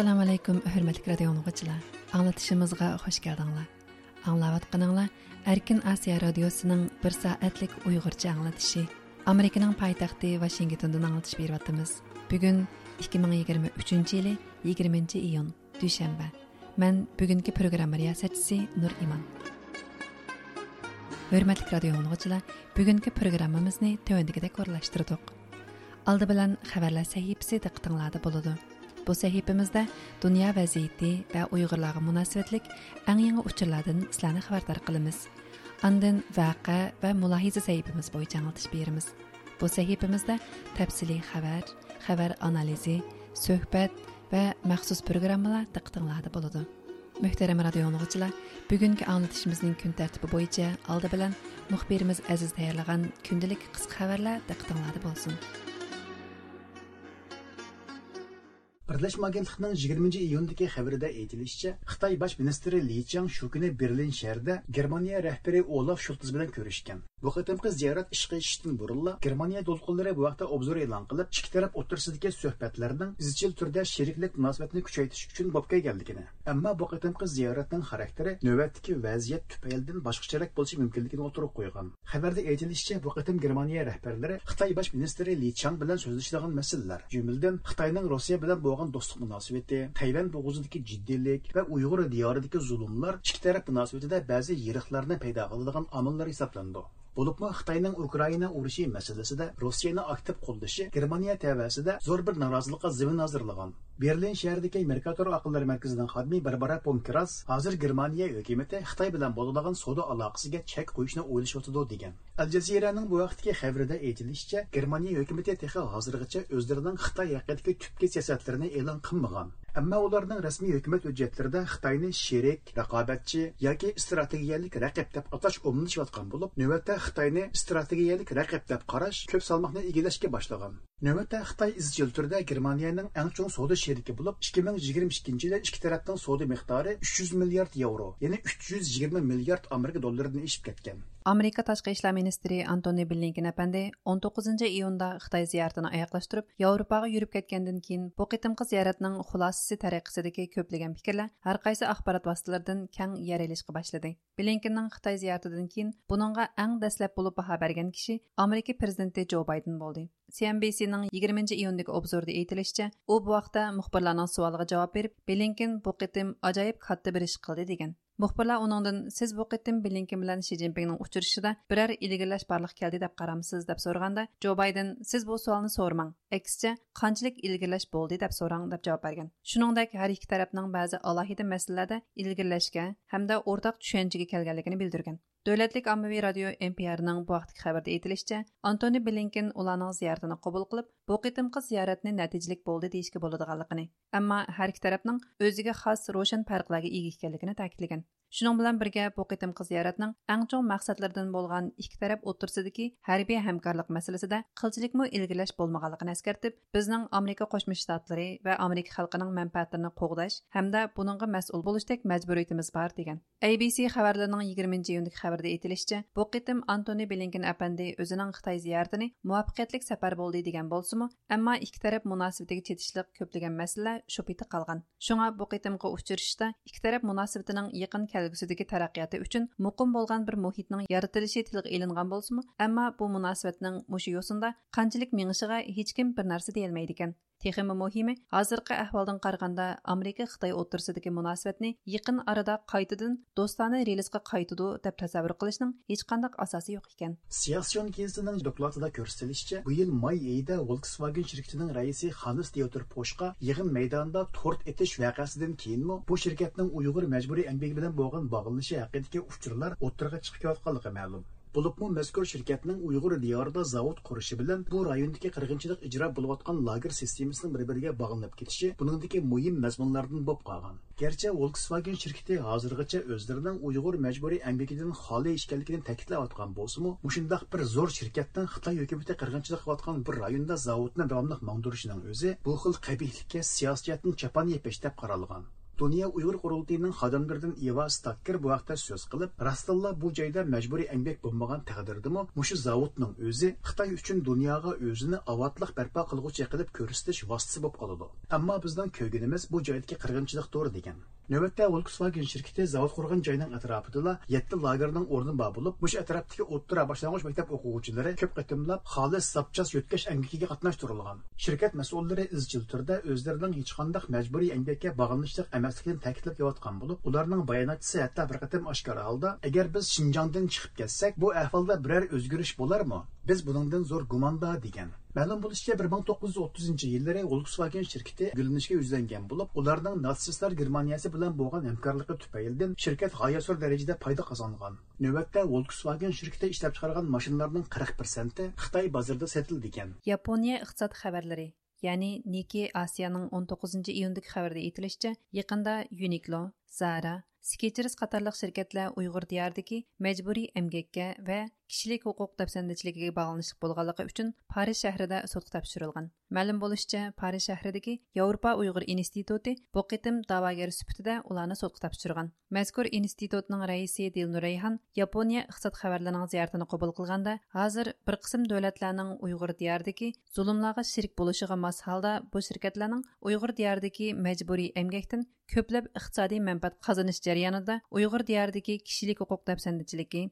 assalomu alaykum hurmatli radio o'quvchilar. Anglatishimizga xush keldinglar. Anglayotganinglar erkin osiyo radiosining bir soatlik uyg'urcha anglatishi amerikaning poytaxti vashingtondan anglatish beryapmiz. Bugun 2023 yili 20 iyun dushanba. Man bugungi programma riyosatchisi nur imon. Hurmatli radio o'quvchilar bugungi programmamizni tuvandagidek o'rlashtirdik oldi bilan xabarlar sahifasi diqqatinglarda bo'ladi. Bu sahifamizda dunyo vaziyati va Uyg'urlarga munosabatlik eng yangi uchurlardan sizlarni xabardor qilamiz. Ondan vaqa va mulohiza sahifamiz bo'yicha anglatish beramiz. Bu sahifamizda tafsiliy xabar, xabar analizi, suhbat va maxsus programmalar diqqatinglarda bo'ladi. Muhtaram radio dinləyicilər, bugünkü anlatışımızın kun tərtibi bo'yicha oldi bilan muxbirimiz Aziz tayyorlagan kundalik qisqa xabarlar diqqatinglarda bo'lsin. birlashma agentlikning yigirmanchi iyundagi xabarida aytilishicha xitoy bosh ministri Li chang shu kuni Berlin şehrinde Germaniya rahbari Olaf Schultz bilan ko'rishgan. Bu qitimqi ziyorat ishga ishishdan burunla Germaniya to'lqinlari bu vaqtda obzor e'lon qilib, ikki taraf o'tirsidagi suhbatlarning izchil turda sheriklik munosabatini kuchaytirish uchun bo'lib kelganligini. Ammo bu qitimqi ziyoratning xarakteri navbatdagi vaziyat tufaylidan boshqacharoq bo'lishi mumkinligini o'tirib qo'ygan. Xabarda aytilishicha, bu qitim Germaniya rahbarlari Xitoy bosh ministri Li Chang bilan so'zlashadigan masalalar, jumladan Xitoyning Rossiya bilan bo'lgan do'stlik munosabati tayvan bo'g'izidagi jiddiylik va uyg'ur diyoridagi zulmlar ikki taraf munosabatida ba'zi yiriqlarni paydo qiladigan omillar hisoblandi bo'libmi xitoyning ukraina urushi masalasida rossiyani aktiv qo'llashi germaniya tavasida zo'r bir norozilikqa zimin hozirlagan berlin shahridagi merkator aqllar markazining xodimi barbara ponkras hozir germaniya hukumati xitoy bilan bo'ladigan savdo aloqasiga chek qo'yishni o'ylashyotidi degan al jaziraning bu vaqtdagi xabarida aytilishicha germaniya hukumati hozirgacha o'zlarining xitoy haqidagi tubki siyosatlarini e'lon qilmagan ammo ularning rasmiy hukumat hujjatlarida xitoyni sherik raqobatchi yoki strategiyalik raqib deb atash omilishayotgan bo'lib navbatda xitoyni strategiyalik raqib deb qarash ko'p salmoqni egallashga boshlagan. Navbatda xitoy izchil turda germaniyaning eng chong savdo sherigi bo'lib ikki ming yigirma ikkinchi yilda ikki tarafning savdo miqdori uch yuz milliard yevro ya'ni uch yuz yigirma milliard amerika dollaridan eshib ketgan amerika tashqi ishlar ministri antoni blinken apandi 19 iyunda xitoy ziyoratini oyoqlashtirib yevropaga yurib ketgandan keyin bu qitimqi ziyoratning xulosasi taraqisidagi ko'plagan fikrlar har qaysi axborot vositalaridan kang yer ilishga boshladi blinkenning xitoy ziyoratidan keyin buningga eng dastlab bo'lib baho bergan kishi amerika prezidenti jo bayden bo'ldi CNBC'ning 20 iyundagi obzorda aytilishicha, u bu vaqtda muxbirlarning savoliga javob berib, Blinken bu qitim ajoyib katta bir ish qildi degan. Muxbirlar uningdan siz bu qitim Blinken bilan Shi Jinpingning uchrashishida biror ilgirlash barliq keldi deb qaramsiz deb so'raganda, Jo Bayden siz bu savolni so'rmang aksincha qanchalik ilgirlash bo'ldi deb so'rang deb javob bergan. Shuningdek, har ikki tarafning ba'zi alohida masalalarda ilgirlashga hamda o'rtaq tushunchaga kelganligini bildirgan. Дәүләтлек аммави радио NPR-ның бу вакытки хәбәрдә әйтелишчә, Антони Блинкен уланың зиярәтен кабул кылып, бу кытымкы зияратны нәтиҗелек булды дийишкә булыдыганлыгын, әмма һәр ике тарафның өзиге хас рошен фарқларга ия икәнлыгын. Шуның белән бергә бу кытымкы зияратның иң чоң максатлардан булган ике тараф отырсыдагы хәрби хәмкәрлек мәсьәләсендә кылчылыкмы илгиләш булмаганлыгын әскәртеп, безнең Америка Кушма Штатлары ва Америка халкының мәнфәәтләрен кугдаш һәм дә буныңга мәсъул булыштак мәҗбүриятебез бар дигән. ABC хәбәрләренең 20 июньдәге хәбәрдә әйтелишчә, бу кытым Антони Блинкен әпәнди үзенең Хитаи зияратын муваффакыятлык сафар булды дигән булсымы, әмма ике тараф мөнәсәбәтеге чәтишлек көплегән мәсьәлә шупиты калган. Шуңа бу кытымга учрашышта ике тараф мөнәсәбәтенең якын كەلگۈسىدىكى تەرەققىياتى ئۈچۈن مۇقىم بولغان بىر مۇھىتنىڭ يارىتىلىشى تىلغا ئېلىنغان بولسىمۇ ئەمما بۇ مۇناسىۋەتنىڭ qanchalik mingishiga hech kim bir narsa deyolmaydi ekan Texmi muhimi, hozirgi ahvoldan qaraganda Amerika Xitoy o'rtasidagi munosabatni yaqin arada qaytadan do'stona relsga qaytadi deb tasavvur qilishning hech qanday asosi yo'q ekan. Siyasyon gazetining dokladida ko'rsatilishicha, bu yil may oyida Volkswagen shirkatining raisi Hannes Dieter Poshqa yig'in maydonida tort etish voqeasidan keyinmi bu shirkatning Uyg'ur majburiy emgagi bilan bo'lgan bog'lanishi haqidagi uchurlar o'ttirg'a chiqib kelayotganligi ma'lum. Bulupmu mazkur shirkatning Uyg'ur diyorida zavod qurishi bilan bu rayondagi qirg'inchilik ijro bo'layotgan lager sistemasining bir-biriga bog'lanib ketishi buningdagi muhim mazmunlardan bo'lib qolgan. Gerçi Volkswagen shirkati hozirgacha o'zlarining Uyg'ur majburiy amgakidan xoli ekanligini ta'kidlayotgan bo'lsa-mu, mushundaq bir zo'r shirkatdan Xitoy hukumati qirg'inchilik qilayotgan bir rayonda zavodni davomli mangdurishining o'zi bu xil qabihlikka siyosatning chapan yepish deb qaralgan. Dünya Uyghur Qurultayının xadimlaridan Eva Stakker bu vaqtda söz qilib, Rastalla bu joyda majburiy emgak bo'lmagan taqdirdimi, mushu zavodning o'zi Xitoy uchun dunyoga o'zini avotliq barpo qilguvchi qilib ko'rsatish vositasi bo'lib qoladi. Ammo bizning ko'rganimiz bu joydagi qirg'inchilikdir degan. Növbətdə Volkswagen şirkəti zavod qurğan joyning atrofida 7 lagerning o'rni bor bo'lib, bu atrofdagi o'ttira boshlang'ich maktab o'quvchilari ko'p qatimlab xolis sapchas yo'tkash angikiga qatnashtirilgan. Shirkat mas'ullari izchil turda o'zlarining hech qanday majburiy angakka bog'lanishlik emasligini ta'kidlab kelayotgan bo'lib, ularning bayonotchisi hatto bir qatim oshkora holda, agar biz Shinjongdan chiqib ketsak, bu ahvolda biror o'zgarish bo'larmi? Biz buningdan zo'r gumonda degan. Ma'lum bo'lishicha 1930 yillari Volkswagen shirkati gullanishga yuzlangan bo'lib, ularning natsistlar Germaniyasi bilan bo'lgan hamkorligi tufaylidan shirkat g'oyasur darajada foyda qozongan. Navbatda Volkswagen shirkati ishlab chiqargan mashinalarning 40% Xitoy bozorida sotildi ekan. Yaponiya iqtisod xabarlari ya'ni Niki Asiyaning 19 iyundagi xabarda aytilishicha, yaqinda Uniqlo, Zara, Skechers qatorliq shirkatlar Uyg'ur diyoridagi majburiy emgakka va kishilik huquq dafsandichiligiga bog'lanishlik bo'lganligi uchun Parij shahrida sudga topshirilgan. Ma'lum bo'lishicha, Parij shahridagi Yevropa Uyg'ur instituti bu qitim da'vogar sifatida ularni sudga topshirgan. Mazkur institutning raisi Dilnur Rayhan Yaponiya iqtisod xabarlarining ziyoratini qabul qilganda, hozir bir qism davlatlarning Uyg'ur diyoridagi zulmlarga sherik bo'lishiga mos holda bu shirkatlarning Uyg'ur diyoridagi majburiy emgakdan ko'plab iqtisodiy manfaat qozonish jarayonida Uyg'ur diyoridagi kishilik huquq dafsandichiligi,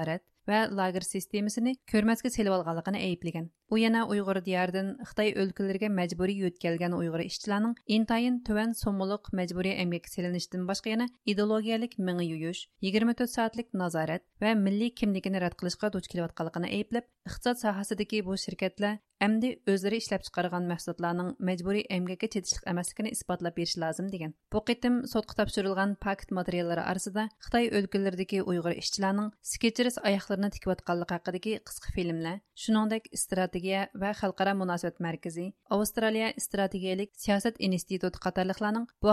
صارت ва лагер системасыны көрмәскә селеп алганлыгын әйеплегән. У яна уйгыр диярдан Хытай өлкәләргә мәҗбүри йөткәлгән уйгыр эшчеләрнең интайын төвән сомылык мәҗбүри әмгәк селенештен башка яна идеологиялык миңи ююш, 24 саатлык назарат ва милли кимлигене рад кылышка дуч килеп атканлыгын әйеплеп, икътисад сахасындагы бу şirketләр әмди өзләре эшләп чыгарган мәхсулларның мәҗбүри әмгәккә чәтишлек эмаслыгын испатлап бериш лазым дигән. Бу кытым сотка тапшырылган пакт материаллары арасында Хытай өлкәләрдәге уйгыр эшчеләрнең скетчерс аякларын Skechers oyoqlarini tikayotganligi haqidagi qisqa filmlar, shuningdek strategiya va xalqaro munosabat markazi, Avstraliya strategiyalik siyosat instituti qatorliqlarning bu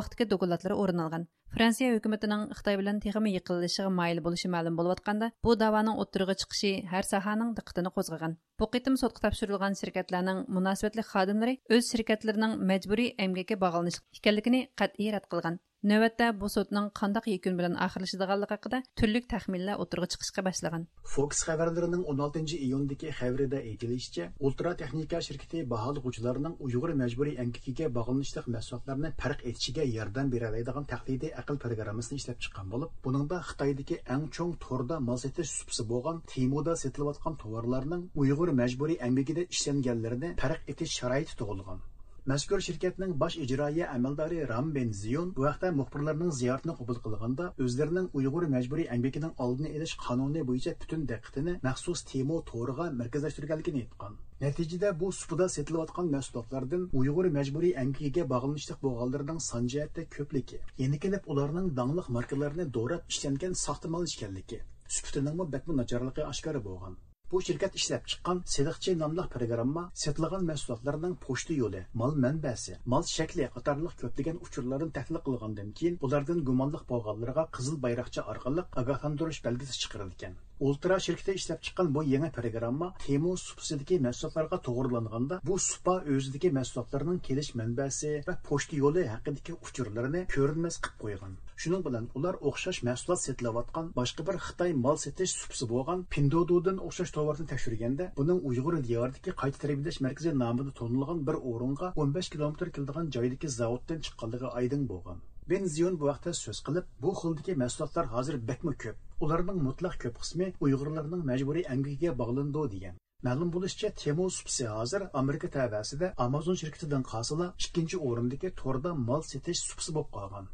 o'rin olgan. Fransiya hökumətinin Xitay bilan texmi yıqılışığa mayil buluşı ma'lum atqanda, bu da'voning o'ttiriga chiqishi har sohaning diqqatini qo'zg'agan. Bu qitim topshirilgan shirkatlarning munosabatli xodimlari o'z shirkatlarining majburiy emgakka bog'lanish ekanligini qat'iy rad qilgan. Navbatda bu sudning qandaq yakun bilan oxirlashadiganligi haqida turli taxminlar oturğa chiqishga boshlagan Fox xəbərlərinin 16 iyundakı xəbərində aytilishicha, Ultra Texnika şirkəti bahalıqçılarının uyg'ur majburiy əmkikiga bog'lanishli mahsulotlarni farq etishiga yordam verə biladigan təqlidi aql programmasini ishlab chiqqan bo'lib buningda Xitoydagi eng cho'ng torda mol setish supsi bo'lgan Timoda setilayotgan tovarlarning uyg'ur majburiy əmkikida ishlanganlarini farq etish sharoiti tug'ilgan. Мәскүр şirketning bosh ijroiya amaldori Ram Ben Ziyon bu muxbirlarning ziyoratini qabul qilganda o'zlarining Uyg'ur majburiy amgakining oldini olish qonuni bo'yicha butun diqqatini maxsus Timo to'riga markazlashtirganligini aytgan. Natijada bu supada setilayotgan mahsulotlardan Uyg'ur majburiy amgakiga bog'lanishliq bo'lganlarning son jihatda ko'pligi, yana kelib ularning dangliq markalarini do'rab ishlangan soxta mal ekanligi, sufatining bakmi nacharligi oshkora bo'lgan. Bu şirket ishlab chiqqan Seliqchi nomli programma setilgan mahsulotlarning pochta yo'li, mol manbasi, mol shakli qatorliq ko'plagan uchurlarni tahlil qilgandan keyin ulardan gumonliq bo'lganlarga qizil bayroqcha orqali ogohlantirish belgisi chiqarilgan. Ultra shirkati ishlab chiqqan bu yangi programma Temu supsidagi mahsulotlarga to'g'rilanganda bu supa o'zidagi mahsulotlarning kelish manbasi va pochta yo'li haqidagi uchurlarni ko'rinmas qilib qo'ygan. Shuning bilan ular o'xshash mahsulot setilayotgan boshqa bir Xitoy mol setish supsi bo'lgan pindodudan o'xshash tovarni tekshirganda, buning Uyg'ur diyoridagi qayta tarbiyalash markazi nomida tonilgan bir o'ringa 15 kilometr keladigan joydagi zavoddan chiqqanligi oydin bo'lgan. Ben Ziyon bu vaqtda so'z qilib, bu xildagi mahsulotlar hozir bakmi ko'p. Ularning mutlaq ko'p qismi Uyg'urlarning majburiy amgiga bog'landi degan. Ma'lum bo'lishicha, Temu supsi hozir Amerika tavasida Amazon shirkatidan qolsala ikkinchi o'rindagi torda mol setish supsi bo'lib qolgan.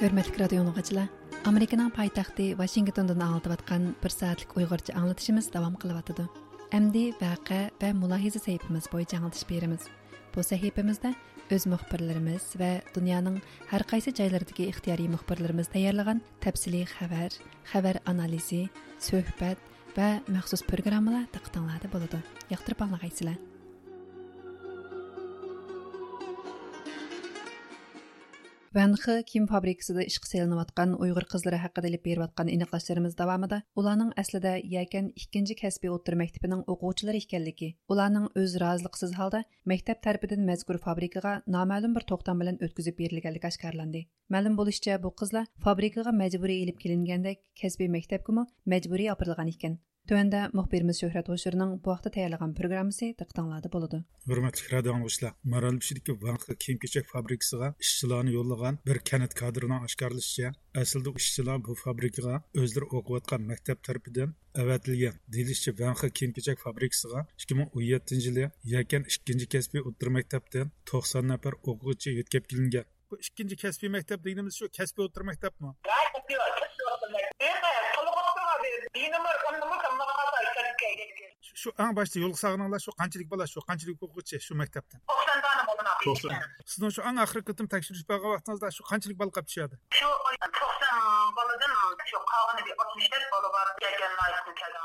hurmatli radio o'quvchilar amerikaning poytaxti vashingtondan anglatayotgan bir soatlik uyg'urcha anglatishimiz davom qilyotidi amdi vaqa va mulohiza sahifamiz bo'yicha anglatish beramiz bu sahifamizda өз мұхбірлеріміз вә дүнияның әр қайсы жайлардығы ихтияри мұхбірлеріміз даярлаған тәпсілі хәбәр, хәбәр анализи, сөхбәт вә мәхсус программалар тақтанлады болады. Яқтырып аңлағайсылар. Вәнхы ким фабрикасында ишқы селініп атқан ұйғыр қызлары хақыда еліп беріп атқан иніқлашларымыз давамыда, оланың әсліде якен икенчі кәсби оттыр мәктепінің оқуғычылары икәнлігі, оланың өз разылықсыз халда мәктеп тәрбідін мәзгүр фабрикаға намәлім бір тоқтам білін өткізіп берілгәлік ашқарланды. Мәлім болышча бұл қызла фабрикаға мәжбүрі еліп келінгендек кәсби мәктеп күмі мәжбүрі апырылған екен. Төвәндә мөхбирimiz Шөһрәт Гошурның бу вакытта тәйярлаган программасы диктанлады булды. Hörmətli radio dinləyicilər, Maralbişidəki Vanxı kiyim-keçək fabrikasiga işçilarni yollagan bir kənət kadrının aşkarlashıcha, aslida ishchilar bu fabrikaga o'zlari o'qiyotgan maktab tarafidan avatilgan. Deyilishicha, Vanxı kiyim-keçək fabrikasiga 2017 yili yakan ikkinchi kasbiy o'rta maktabdan 90 nafar o'quvchi yetkazib kelingan. Bu ikkinchi kasbiy maktab deganimiz shu kasbiy o'rta maktabmi? Shu eng boshda yo'l sag'ininglar shu qanchalik bola shu qanchalik o'quvchi shu maktabdan to'qson dona bo'ldi sizni shu eng oxirgi qitim tekshirish borgan vaqtingizda shu qanchalik bola qolib tushadi shu to'qson boladan shu qolgani bir oltmish to'rt bola bor kelgan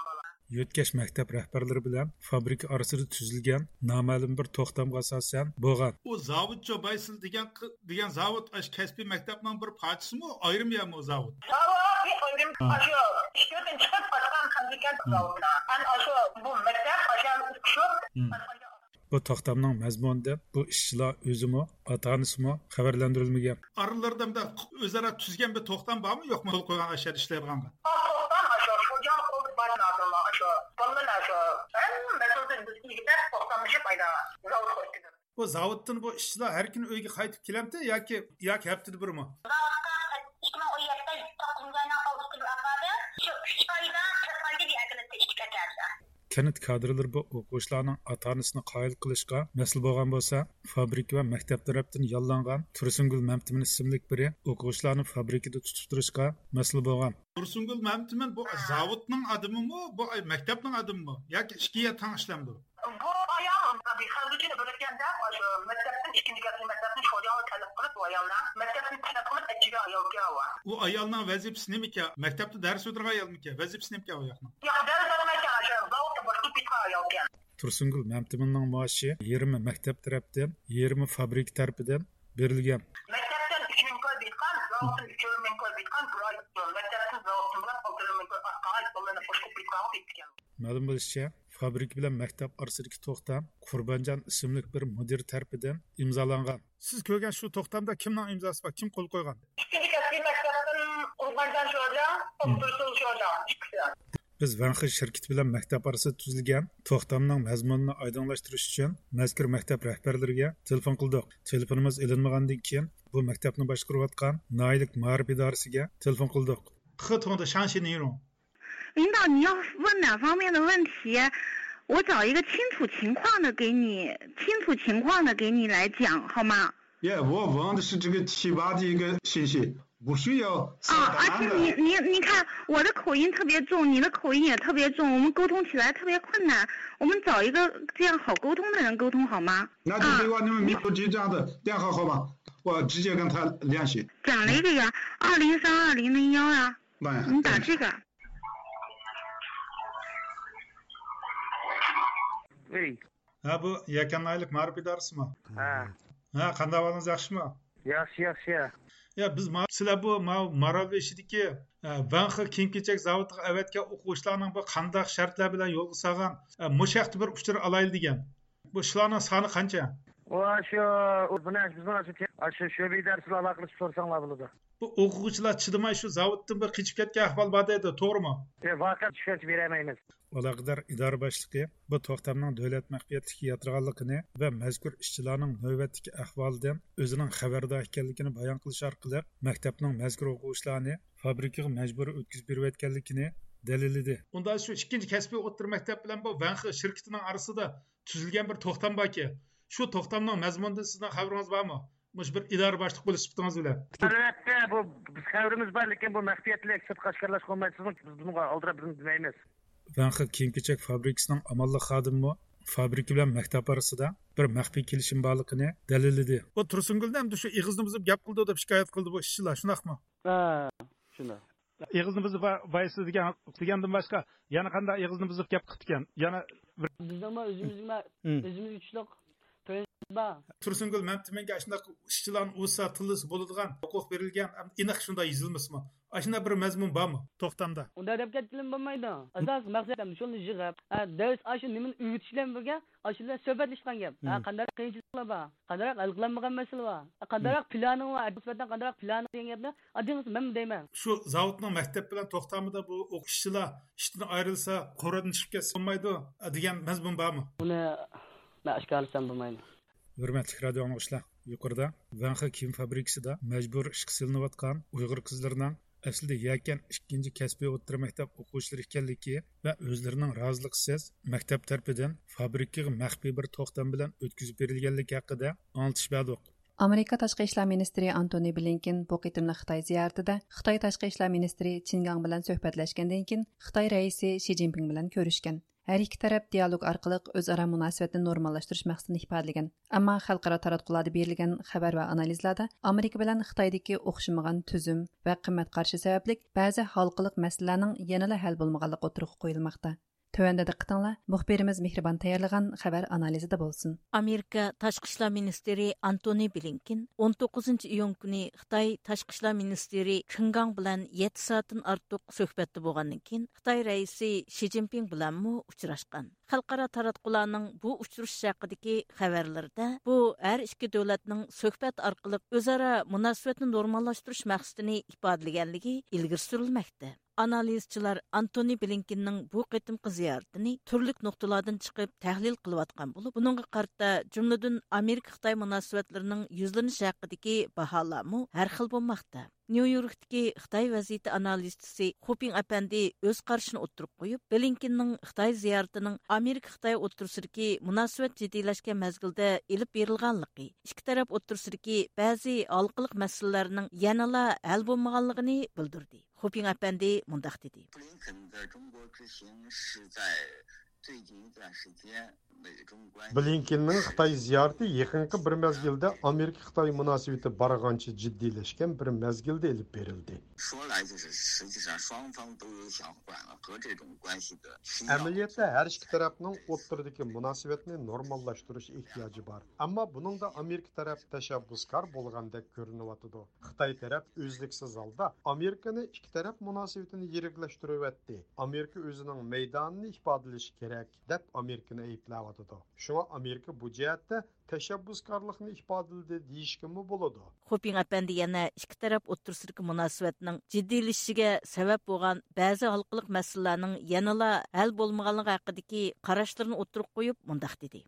bola yo'tkash maktab rahbarlari bilan fabrika orasida tuzilgan noma'lum bir to'xtamga asosan bo'lgan. U zavod jobaysil degan degan zavod kasbiy maktabning bir parchasimi? Ayrimyami u zavod? Ishdan chiqib bu maktab shu? Bu to'xtamning mazmunida bu ishchilar o'zimi ota onasimi xabarlantirilmagan oralarida o'zaro tuzgan bir to'xtam bormi? Yo'qmi? Qo'l qo'ygan ashar ishlaydigan bu zavoddan bu ishchilar har kuni uyga qaytib kelamdi yoki yoki haftada birmi ikki ming o'n yetti to'qqizinchi oyning olti shu uch oyda to'rt oyda kanit kadrlari bu o'quvchilarning ota onasini qoyil qilishga mas'ul bo'lgan bo'lsa fabrika va maktab tarafdan yollangan tursungul mamtimin ismli biri o'quvchilarni fabrikada tutib turishga mas'ul bo'lgan. Tursungul mamtimin bu zavodning adimimi bu maktabning adimimi yoki ikkiga tang ishlamdi bu ayol fabrikani bo'layotganda maktabdan ikkinchi maktabni sho'riyoni talab qilib bu ayollar maktabni talab qilib ichiga ayolga u ayolning vazifasi nima ekan maktabda dars o'tirgan ayolmikan vazifasi nima ekan u yoqni yo'q dars o'tirmaykan tursuнгул mamtiminning maoshi yarmi maktab tarafdan yarmi fabrik tarafidan berilgan maktabdan uch ming koy bitgan zavoddan uch ming koy bitgan maktabdan zavoddan bilan olti ming koy ma'lum bo'lishicha fabrika bilan maktab orasidagi to'xtam qurbanjon ismli bir mudir tarafidan imzolangan. Siz ko'rgan shu to'xtamda kimni imzosi bor kim qo'l qo'ygan? Hmm. Biz vanxi shirkiti bilan maktab orasida tuzilgan to'xtamning mazmunini oydinlashtirish uchun mazkur maktab rahbarlariga telefon qildik. Telefonimiz ilinmagandan keyin bu maktabni boshqarayotgan noilik marib idorasiga telefon qildik. 领导，你要问哪方面的问题，我找一个清楚情况的给你，清楚情况的给你来讲，好吗？耶，我问的是这个提拔的一个信息。不需要啊！而且你你你看，我的口音特别重，你的口音也特别重，我们沟通起来特别困难。我们找一个这样好沟通的人沟通好吗？那就给我你们秘书局长的电话号码，我直接跟他联系。讲那个呀，二零三二零零幺呀。你打这个。喂。Ha bu yaqin oylik ma'rif idorasimi? Ha. Ha, qanday ahvolingiz yaxshimi? Yaxshi, yaxshi. ya biz sizlar bu maroveshidagi vanxi kiyim kechak zavodiga avatgan o'quvchilarning bu qandaq shartlar bilan yo'lga solgan mushaqda bir uchur olayli degan bu shularning soni qancha shu shu darslar aloqa qilib so'rasanglar bo'ladi o'quvchilar chidamay shu zavoddan bir qochib ketgan ahvol bor edi to'g'rimi? Vaqt tushuncha berolmaymiz aloqador idora boshlig'i bu to'xtamning davlat maxfiyatligi yotirganligini va mazkur ishchilarning navbatdagi ahvolidan o'zining xabardor ekanligini bayon qilish orqali maktabning mazkur o'quvchilarni fabrikaga majburiy o'tkazib berayotganligini dalilidi. Unda shu ikkinchi kasbiy o'rta maktab bilan bu vanxi shirkitining orasida tuzilgan bir to'xtam borki shu to'xtamning mazmunida sizning xabaringiz bormi mush bir idora boshliq bo'lish sifatingiz bilan albatta bu biz xabarimiz bor lekin bu maxfiyatlik sirtqa oshkorlash qilmaysiz biz bunga oldira biz bilmaymiz vanxi kiyim kechak fabrikasining amalli xodimi fabrika bilan maktab orasida bir maxfiy kelishim borligini dalilladi. U tursungulda ham shu ig'izni buzib gap qildi deb shikoyat qildi bu ishchilar shunaqmi? Ha shunday ig'izni buzib boysi degan degandan boshqa yana qanday ig'izni buzib gap qildi ekan? Yana bizni o'zimizga o'zimiz kuchliq tursungul mamtimanga shunaqa ishchilarni ursa tillisi bo'ladigan huquq berilgan aniq shunday yozilmasmi shunday bir mazmun bormi to'xtamda. Unday deb ketkilim bo'lmaydi asos maqsadim shuni yig'ib dars shu nimani o'rgatish bilan birga shular suhbatlashgan gap qanday qiyinchiliklar bor qanday hal qilinmagan masala bor qanday planing bor nisbatan qanday plan degan gapni adingiz men deyman shu zavodning maktab bilan to'xtamida bu o'qishchilar ishdan ayrilsa qo'radan chiqib ketsa bo'lmaydi degan mazmun bormi uni man oshkorlasam bo'lmaydi hurmatli radio anglovchilar yuqorida vanxa kiyim fabrikasida majbur ishga silinayotgan uyg'ur qizlarining aslida yakan ikkinchi kasbiy o'rta maktab o'quvchilari ekanligi va o'zlarining roziligisiz maktab tarafidan fabrikaga maxfiy bir to'xtam bilan o'tkazib berilganligi haqida anglitish berdik amerika tashqi ishlar ministri antoni blinkin bu qitimli xitoy ziyoratida xitoy tashqi ishlar ministri chingang bilan suhbatlashgandan keyin xitoy raisi shi zinpin bilan ko'rishgan Hər iki tərəf dialoq arqılıq özara münasibətni normallaşdırış məqsədini ifadələgən. Amma xalqara taratqularda берилган xəbər və analizlarda Amerika bilan Хитойдаги oxşamagan tüzüm və qimmat qarşı səbəblik bəzi halqılıq масаланинг янала həll bolmaganlığı oturuq qoyulmaqda. Төвәндә диққәтеңләр мөхбирimiz Мехрибан таярлаган хәбәр анализida булсын. Америка ташқы эшләр Антони Блинкен 19 июнь көне Хытай ташқы эшләр министры Кинган белән 7 сааттан артык сөһбәттә булганнан кин Хытай рәисе Ши Цзиньпин белән мо учрашкан. Халыкара таратқуларның бу учрыш хакыдагы хәбәрләрдә бу һәр ике дәүләтнең сөһбәт аркылы өзара мөнәсәбәтне нормаллаштырыш максатын ифадаләгәнлеге илгир сөрелмәктә analizchilar antoni blinkinning bu qitimqi ziyoratini turli nuqtalardan chiqib tahlil qilayotgan bo'lib, buningga qarta jumladan Amerika-Xitoy munosabatlarining yuzlanishi haqidagi baholamu har xil bo'lmoqda. Нью-Йорктagi Xitoy vaziyati analistisi Xoping apandi o'z qarashini o'ttirib qo'yib, Blinkenning Xitoy ziyoratining Amerika Xitoy o'ttirsidagi munosabat jiddiylashgan mazgilda ilib berilganligi, ikki taraf o'ttirsidagi ba'zi halqiliq masalalarning yanala hal bo'lmaganligini bildirdi. Xoping apandi mundaq dedi. 最近一段时间， блинкеннің қытай зияраты екінгі бір мәзгелді америка қытай мұнасибеті барғанша жиддейлішкен бір мәзгелді еліп берілді. Әмілетті әр ішкі тараптың оттырдыки мұнасибетіні нормалаштырыш ихтияжы бар. Амма бұның да америка тарап тәшәббускар болғандай көрініп атыды қытай тарап өзліксіз алда американы ішкі тарап мұнасибетін ерекләштіріп әтті америка өзінің мейданын ипадылыш керек деп американы айыплап қалатыды. Шуа Америка бүджетті тәшәббүскарлықны ішпадылды дейішкі мұ болады. Хопин әпәнді яна ішкі тарап отырсырқы мұнасуәтінің жеделішіге сәвәп болған бәзі алқылық мәсіліләнің яныла әл болмағалыға ақыды ки қарашыларын қойып мұндақ деді.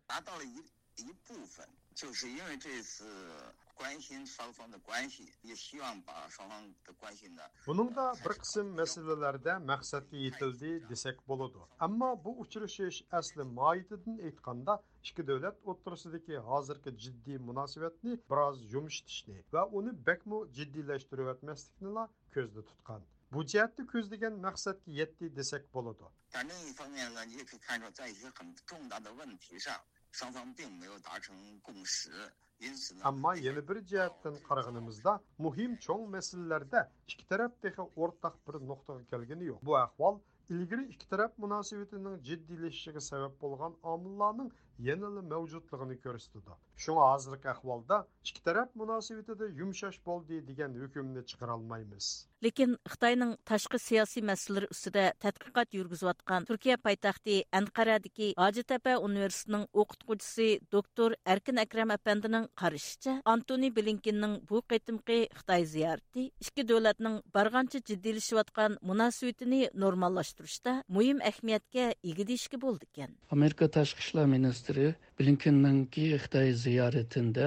关心双方的关系，也希望把双方的关系呢。Buningda bir qism masalalarda maqsadga yetildi desak bo'ladi. Ammo bu uchrashish asli moyitidan aytganda ikki davlat o'rtasidagi hozirgi jiddiy munosabatni biroz yumshatishni va uni bakmu jiddiylashtirayotmaslikni ko'zda tutgan. Bu jihatda ko'zlagan maqsadga yetdi desak bo'ladi. 但另一方面呢，你也可以看出，在一些很重大的问题上。双方并没有达成共识。 Yana bir jihatdan qaraganimizda muhim cho'ng masalalarda ikki taraf texi o'rtaq bir nuqtaga kelgani yo'q. Bu ahvol ilgari ikki taraf munosabatining jiddiylashishiga sabab bo'lgan omillarning yanada mavjudligini ko'rsatdi. Shunga hozirgi ahvolda ikki taraf munosabatida yumshash bo'ldi degan hukmni chiqara olmaymiz. lekin xitoyning tashqi siyosiy masalalar ustida tadqiqot yurgizayotgan turkiya poytaxti anqaradagi hojitapa universitetining o'qituvchisi doktor arkin akram apandining qarashicha antoni blinkinning bu qitimqi xitoy ziyorati ikki davlatning barg'ancha jiddiylashayotgan munosabatini normallashtirishda muhim ahamiyatga ega deyishga bo'ldi ekan amerika tashqi ishlar ministri Ministri Blinken'ınki Xitay ziyarətində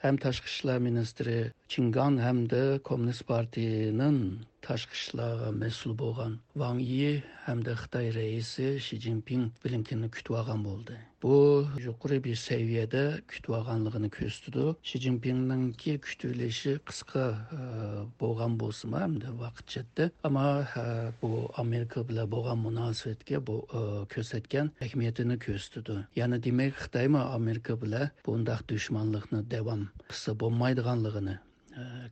həm Təşqi İşlər Ministri Чинган hamda Kommunist partiyaning tashqi ishlarga mas'ul bo'lgan Ван Yi hamda Xitoy raisi Shi Jinping Blinkenni kutib olgan bo'ldi. Bu yuqori bir seviyada kutib olganligini ko'rsatdi. Shi Jinpingningki kutilishi qisqa bo'lgan bo'lsa hamda vaqtchada, ammo bu Amerika bilan bo'lgan munosabatga bu ko'rsatgan ahamiyatini ko'rsatdi. Ya'ni demak Xitoymi Amerika bilan bundaq dushmanlikni davom qilsa bo'lmaydiganligini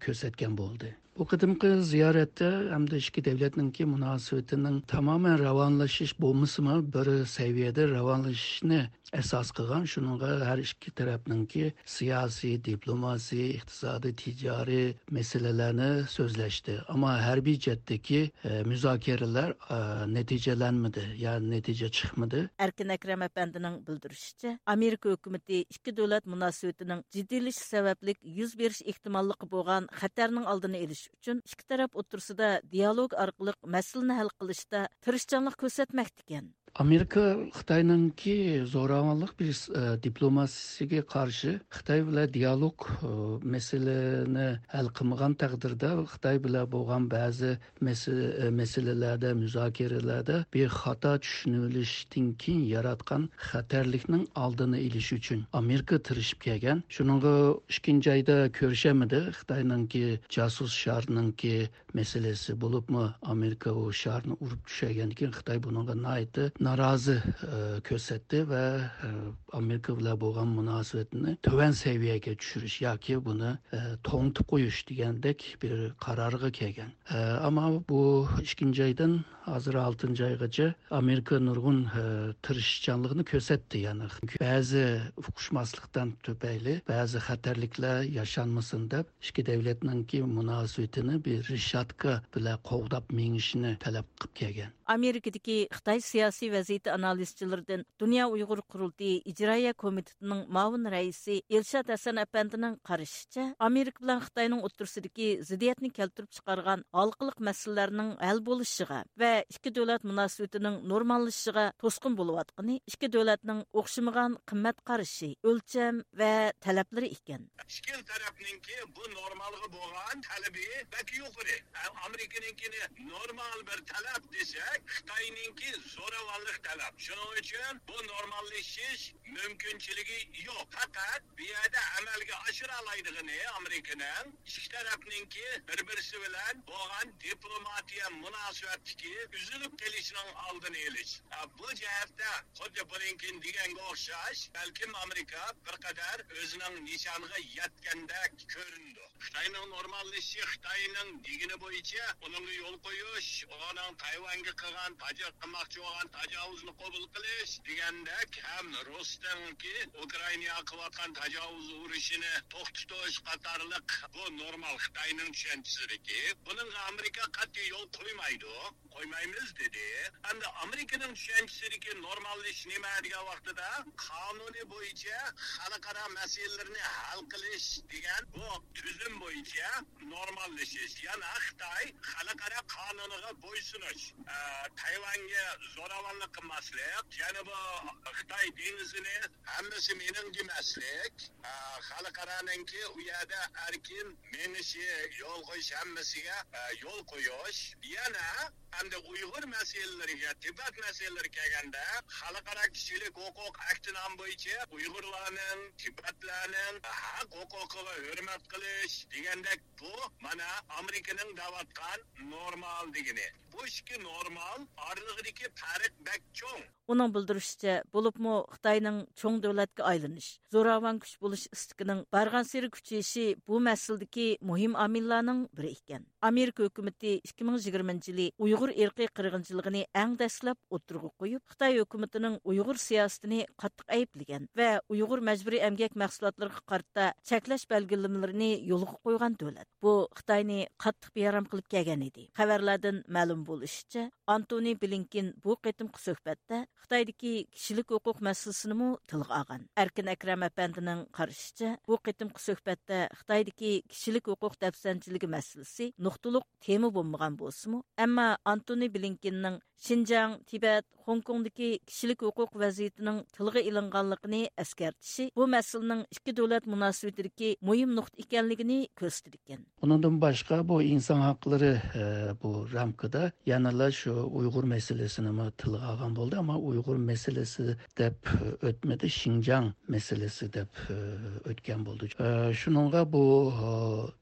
ko'rsatgan bo'ldi. Bu kıdımkı ziyarette hem de işki devletninki münasibetinin tamamen ravanlaşış bulmasımı bir seviyede ravanlaşışını esas kılgan. Şununla her işki tarafınki siyasi, diplomasi, iktisadi, ticari meselelerini sözleşti. Ama her bir cetteki e, müzakereler e, neticelenmedi. Yani netice çıkmadı. Erkin Ekrem Efendi'nin bildirişçi, Amerika hükümeti iki devlet münasibetinin ciddiliş sebeplik yüz veriş ihtimallıqı boğan xatarının aldını eliş olish uchun ikki taraf o'tirsida dialog orqali masalani hal qilishda tirishchanlik ko'rsatmoqda amerika xitoyninki zo'ravonlik bir e, diplomasiyasiga qarshi xitoy bilan dialog e, masalani hal qilmagan taqdirda xitoy bilan bo'lgan ba'zi e, masalalarda muzokaralarda bexato tushunilishdan keyin yaratgan xatarlikning oldini olish uchun amerika tirishib kelgan. Shuninga ikkinchi oyda ko'rishamidi xitoyninki jasus sharninki masalasi bo'libmi amerika u sharni urib tushagan keyin xitoy bunga naiti norozi ko'rsatdi va amerika bilan bo'lgan munosabatni tuvan seviyaga tushirish yoki buni to'ngtib qo'yish degandek bir qarorga kelgan ammo bu ikkinchi oydan hozir oltinchi oygacha amerika nurg'un tirishchanligini ko'rsatdi ya'ni. Ba'zi uqishmaslikdan tufayli ba'zi xatarliklar yashanmasin deb ikki davlatninki munosabatini bir rishatka bilan qovdab mengishini talab qilib kelgan. Amerikadagi xitoy siyosiy vaziyati analizchilaridan dunyo uyg'ur qurultiyi ijroiya komitetining ma'mur raisi elshad apandining qarashicha amerika bilan xitoyning o'tirsidagi ziddiyatni keltirib chiqargan halqiliq masalalarning hal bo'lishiga va ikki davlat munosabatining normallashishiga to'sqin bo'layotgani ikki davlatning o'xshamagan qimmat qarashi o'lcham va talablari ekan. Ikki tarafninki bu normalga bo'lgan talabi bak yuqori amerikaninkini normal bir talab desak xitoyninki zo'ravonlik talab. Shuning uchun bu normallashish mumkinchiligi yo'q. Faqat bu yerda amalga oshira oladigan amerikaning ikki tarafninki bir birisi bilan bo'lgan diplomatiya munosabatiki uzilib kelishining oldini olish. Bu jihatda xuddi blinkin deganga o'xshash balkim amerika bir qadar o'zining nishoniga yetgandek ko'rindi. Xitoyning normallashishi xitoyning degini bo'yicha unga yo'l qo'yish uning tayvanga qilgan qilmoqchi bo'lgan tajovuzni qabul qilish degandek ham rusdanki ukrainaga qilayotgan tajovuz urushini to'xtatish qatorliq bu normal xitoyning tushunchasidagi buninga amerika qat'iy yo'l qo'ymaydi qo'ymaymiz dedi. Endi amerikaning tushunchasidagi normallash nima degan vaqtida qonuni bo'yicha xalqaro masalalarni hal qilish degan bu tuzum bo'yicha normallashish yana xitoy xalqaro qonuniga bo'ysunish tayvanga zo'ravonlik qilmaslik janubi xitoy dengizini hammasi mening demaslik. Xalqaroniki u yerda erkin menishi yo'l qo'yish hammasiga e, yo'l qo'yish. Yana hamda uyg'ur masalalariga tibat masalalari kelganda xalqaro kishilik huquq aktinom bo'yicha uyg'urlarning tibatlarning haq huquqiga hurmat qilish degandek bu mana amerikaning davatgan normal degani. Оның білдіріште, бұлыпмы Қытайның чоң дөләтке айланыш, зораван күш болыш істікінің барған сері күчеші bu мәсілдікі мұхим амилланың бірі екен. Америка өкіметі 2020 жылы ұйғыр ерқи қырғыншылығыны әң дәсіліп отырғы қойып, Қытай өкіметінің ұйғыр сиясытыны қаттық әйіпліген вә ұйғыр мәжбүрі әмгек мәхсулатларға қарта чәкләш бәлгілімлеріне yolға қойған дөләт. Бұл Қытайны қаттық бейарам қылып кәген еді. Хәбәрләрдән bo'lishicha antoni blinkin bu qitimqi suhbatda xitoydagi kishilik huquq masalasini tilga olgan erkin akram apandining qarashicha bu qitimqi suhbatda xitoydagi kishilik huquq dafsanchiligi masalasi nuqtaliq tema bo'lmagan bo'lsimi ammo antoni blinkinning Шинжаң, Тибет, Хонконгдагы кишилек хукук вазiyatining tilga ilinganligini eskartishi bu masalaning ikki davlat munosabatidagi muhim nuqta ekanligini ko'rsatgan. Bundan boshqa bu inson haqlari bu ramkada Yəni yanıla şu Uyğur məsələsini mə tilə alğan boldu, amma Uyğur məsələsi deyib ötmədi, Şinjan məsələsi deyib ötken boldu. E, şununğa bu e,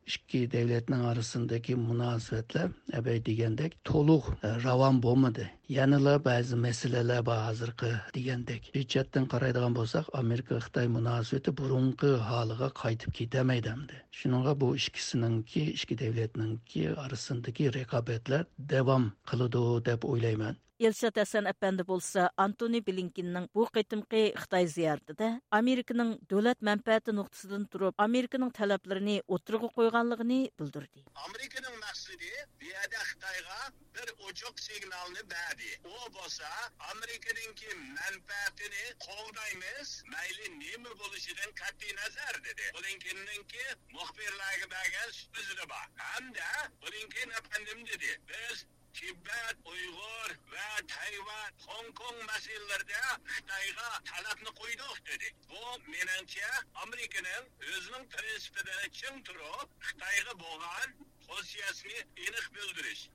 iki dövlətin arasındakı münasibətlər əbəy deyəndək toluq e, ravan bolmadı. Ba'zi masalalar bor hozirgi degandek hujjatdan qaraydigan bo'lsak amerika xitoy munosabati burunqi holiga qaytib ketamaydi shuninga bu ikkisiningki ikki davlatninki orasidagi raqobatlar davom qiladi deb o'ylayman Елшат Әсән әпәнді болса, Антони Блинкиннің бұл қайтымқи Қытай зиярдыда Американың дөләт мәнпәті нұқтысыдың тұрып, Американың тәләплеріні отырғы қойғанлығыны білдірді. Американың мәқсіді бияда Қытайға bir uçuk signalni berdi u bolsa amerikaninki manfaatini qo'llaymiz mayli nima bo'lishidan qat'iy nazar dedi. Bununkininki muxbirlarga bergan sözünü bor hamda blinkin apandim dedi. Biz Tibet, Uyg'ur va Tayvan, Hong Kong masalalarida Xitoyga talabni qo'ydik dedi. Bu menimcha Amerikaning o'zining prinsipida ching turib, Xitoyga bo'lgan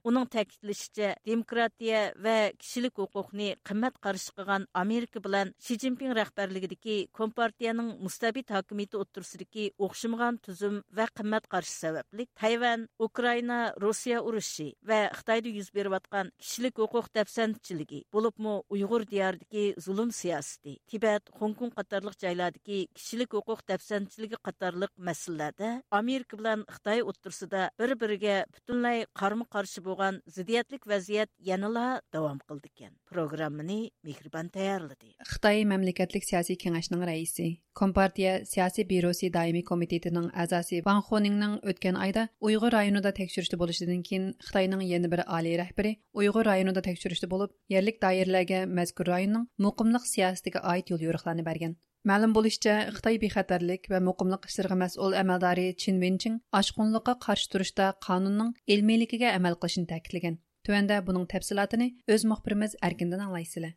Оның тәкитлешчә, демократия вә кішілік хукукны қымат каршы Америка білән Ши Цзиньпин рәхбәрлегидәге Компартияның мустабит хакимияте оттырсыдагы оқшымған түзім вә қымат каршы сәвәплік Тайвань, Украина, Россия урышы вә Қытайды йөз берип кішілік кишилек хукук болып булыпмы ұйғыр диярдагы зұлым сиясыды. Тибет, Хонконг қатарлық жайлардагы кішілік хукук тәфсәнчилиги қатарлық мәсьәләләрдә Америка белән Қытай оттырсыда бер bir-biriga butunlay qarama-qarshi bo'lgan ziddiyatlik vaziyat yanala davom qildi ekan. Programmani Mehribon tayyorladi. Xitoy mamlakatlik siyosiy kengashining raisi, Kompartiya siyosiy byurosi doimiy komitetining a'zosi Wang Xoningning o'tgan oyda Uyg'ur rayonida tekshirishda bo'lishidan keyin Xitoyning yana bir oliy rahbari Uyg'ur rayonida tekshirishda bo'lib, yerlik doiralarga mazkur rayonning muqimlik siyosatiga oid yo'l yo'riqlarni bergan. Мәлім болышча, Қытай бейхәтерлік вә мұқымлық істерге мәс'ул әмәлдары Чин Венчин ашқұнлыққа қаршы тұрышта қанунның елмейлікіге әмәл қылышын тәкіліген. Төәнді бұның тәпсілатыны өз мұқпіріміз әркінден алайсылы.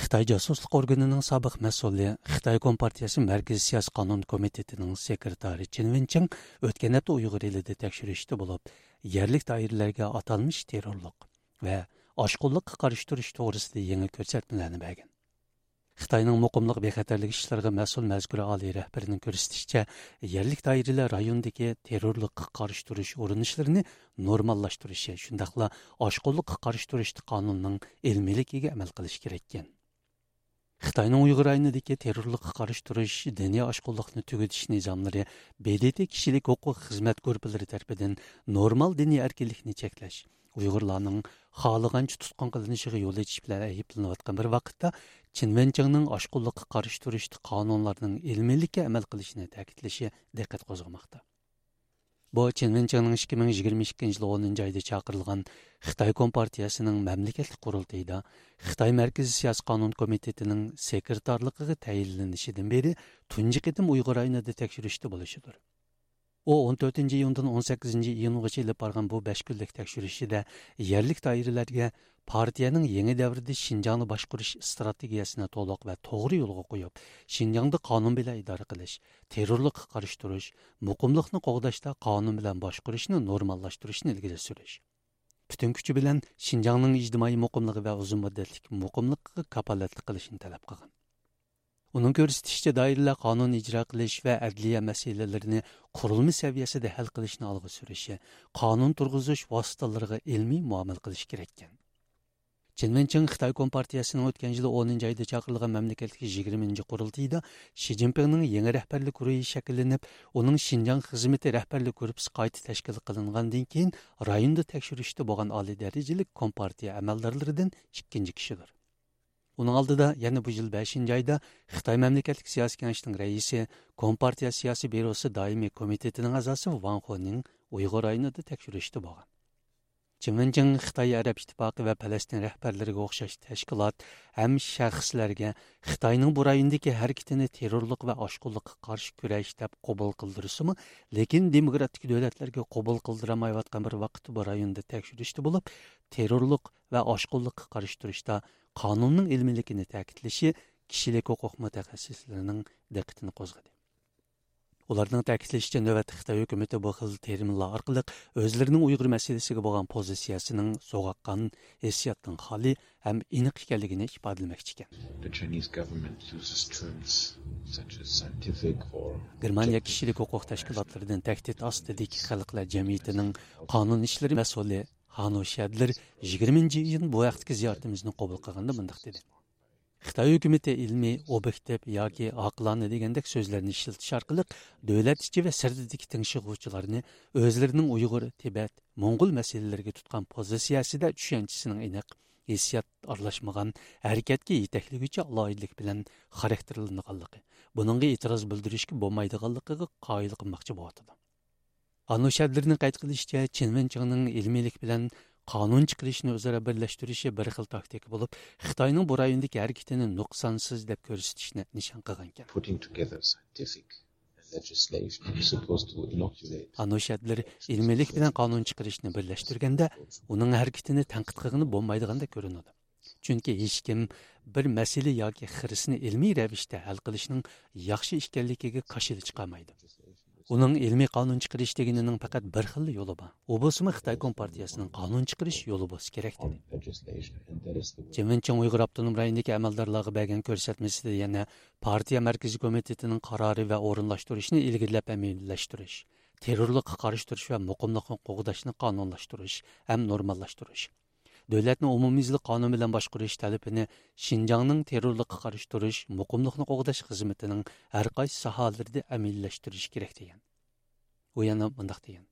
Xitay Cəsusluq Orqanının sabiq məsulü, Xitay Kompartiyası Mərkəzi Siyasi Qanun Komitetinin sekretarı Çin Wenqing ötən həftə Uyğur elində təkşirişdə olub, yerlik. Xitoyning muqimliq bexatarlik ishlariga mas'ul mazkur oliy rahbarining ko'rsatishicha, yerlik doiralar rayondagi terrorlikqa qarshi turish urinishlarini normallashtirishi, shundaqla oshqo'llikqa qarshi turish qonunining ilmiyligiga amal qilish kerak ekan. Xitoyning Uyg'ur rayonidagi terrorlikqa qarshi turish, diniy oshqo'llikni tugatish nizomlari BDT kishilik huquq xizmat guruhlari tomonidan normal diniy erkinlikni cheklash uyg'urlarning xohlagancha tutqun qilinishiga yo'l ochish bilan ayblanayotgan bir vaqtda Чинвенчаңның ашқылыққа қарсы тұрышты қанунларының ілмілікке әмел қылышына тәкитлеші диққат қозғамақта. Бу Чинвенчаңның 2022 жылы 10-нчы айда чакырылган Хитаи Компартиясының мәмлекеттік курултыйда Қытай Мәркези Сиясы Канун комитетінің секретарлыгыга тәйинленишиден бери тунҗы кетим уйгыр айнада тәкшерүште. U 14 iyundan 18 iyungacha ilib borgan bu 5 kunlik tekshirishida yerlik doiralarga partiyaning yangi davrida shinjongni boshqarish strategiyasini to'liq va to'g'ri yo'lga qo'yib shinjongda qonun bilan idora qilish terrorlikqa qarshi turish muqimlikni qo'g'dashda qonun bilan boshqarishni normallashtirishni ilgari surish. Butun kuchi bilan shinjongning ijtimoiy muqimligi va uzun muddatlik muqimlikqa kapolatlik qilishni talab qilgan. Onun görсәтүчә даирәлә канун иҗра кылыш ва әдлия мәсьәләләрен курылма сәвиясендә хәл кылышны алга сүреше, канун тургызыш васиталарына илми муамил кылыш кереккен. икән. Ченменчен Хытай Компартиясының өткән жылы 10нчы айда чакырылган 20-құрылтыйда Ши Цзиньпинның еңі рәһбәрлек рөе шәкелленеп, оның Шинҗан хезмәте рәһбәрлек группасы кайта тәшкил кылынгандан кин районда тәкъшүриштә булган али Kompartiya Компартия 2нче. Оның алдыда yani bu yil 5 oyda Xitoy mamlakatlik siyosiy kengashining raisi, Kompartiya siyosiy byurosi doimiy komitetining a'zosi Wang Xoning Uyg'ur rayonida tekshirishda bo'lgan. Чиминжин Xitoy Arab ittifoqi va Falastin rahbarlariga o'xshash tashkilot ham shaxslarga Xitoyning bu rayondagi harakatini terrorlik va oshqunlikqa qarshi kurash deb qabul qildirisimi, lekin demokratik davlatlarga qabul qildirmayotgan bir vaqt bu rayonda tekshirishdi bo'lib, terrorlik va oshqunlikqa qarshi qonunning ilmiyligini ta'kidlashi kishilik huquq mutaxassislarining diqqatini qo'zg'adi. ularning ta'kidlashicha navbat xitoy hukumati bu xil terminlar orqali o'zlarining uyg'ur masalasiga bo'lgan pozitsiyasining so'g'aqqan hissiyotdan xoli ham aniq ekanligini ifodalamoqchi ekan germaniya kishilik huquq tashkilotlaridan tahdid ostidagi xalqlar jamiyatining qonun ishlari mas'uli hanu shadler yigirmanchi iyun bu vaqtgi ziyoratimizni qabul qilganda bundoq dedi. Xitoy hukumati ilmiy, obyektiv yoki oqilona degandek so'zlarni ishlatish orqali davlat ichi va sirtidagi tingshig'uvchilarni o'zlarining Uyg'ur, Tibet, Mo'ng'ul masalalariga tutgan pozitsiyasida tushunchasining aniq hissiyot aralashmagan harakatga yetakliguvchi aloyidlik bilan xarakterlanganligi buningga e'tiroz bildirishga bo'lmaydiganligiga qoyil qilmoqchi bo'lyotidi anushadlarni qayd qilishicha chinvinchingning ilmiylik bilan qonun chiqarishni o'zaro birlashtirishi bir xil taktika bo'lib xitoyning bu rayondagi harakatini nuqsonsiz deb ko'rsatishni nishon qilgan ekan. Anoshadlar ilmiylik bilan qonun chiqarishni birlashtirganda uning harakatini tanqid qilgani bo'lmaydiganda ko'rinadi. Chunki hech kim bir masala yoki xirisni ilmiy ravishda hal qilishning yaxshi ekanligiga qarshilik chiqarmaydi uning ilmiy qonun chiqarish deganining faqat bir xil yo'li bor u bo'lsimi xitoy kompartiyasining qonun chiqarish yo'li bo'lsa kerak dedi jiminching uyg'ur abtonom rayonidagi amaldorlarga bergan ko'rsatmasida yana partiya markaziy komitetining qarori va o'rinlashtirishni ilgirlab aminlashtirish terrorlikqa qarshi turish va ham normallashtirish davlatni umumiyuzli qonun bilan boshqarish talabini shinjongning terrorlikqa qarshi turish muqimlikni qo'g'dash xizmatining har qaysi sohalarida amillashtirish kerak degan u yana bundoq degan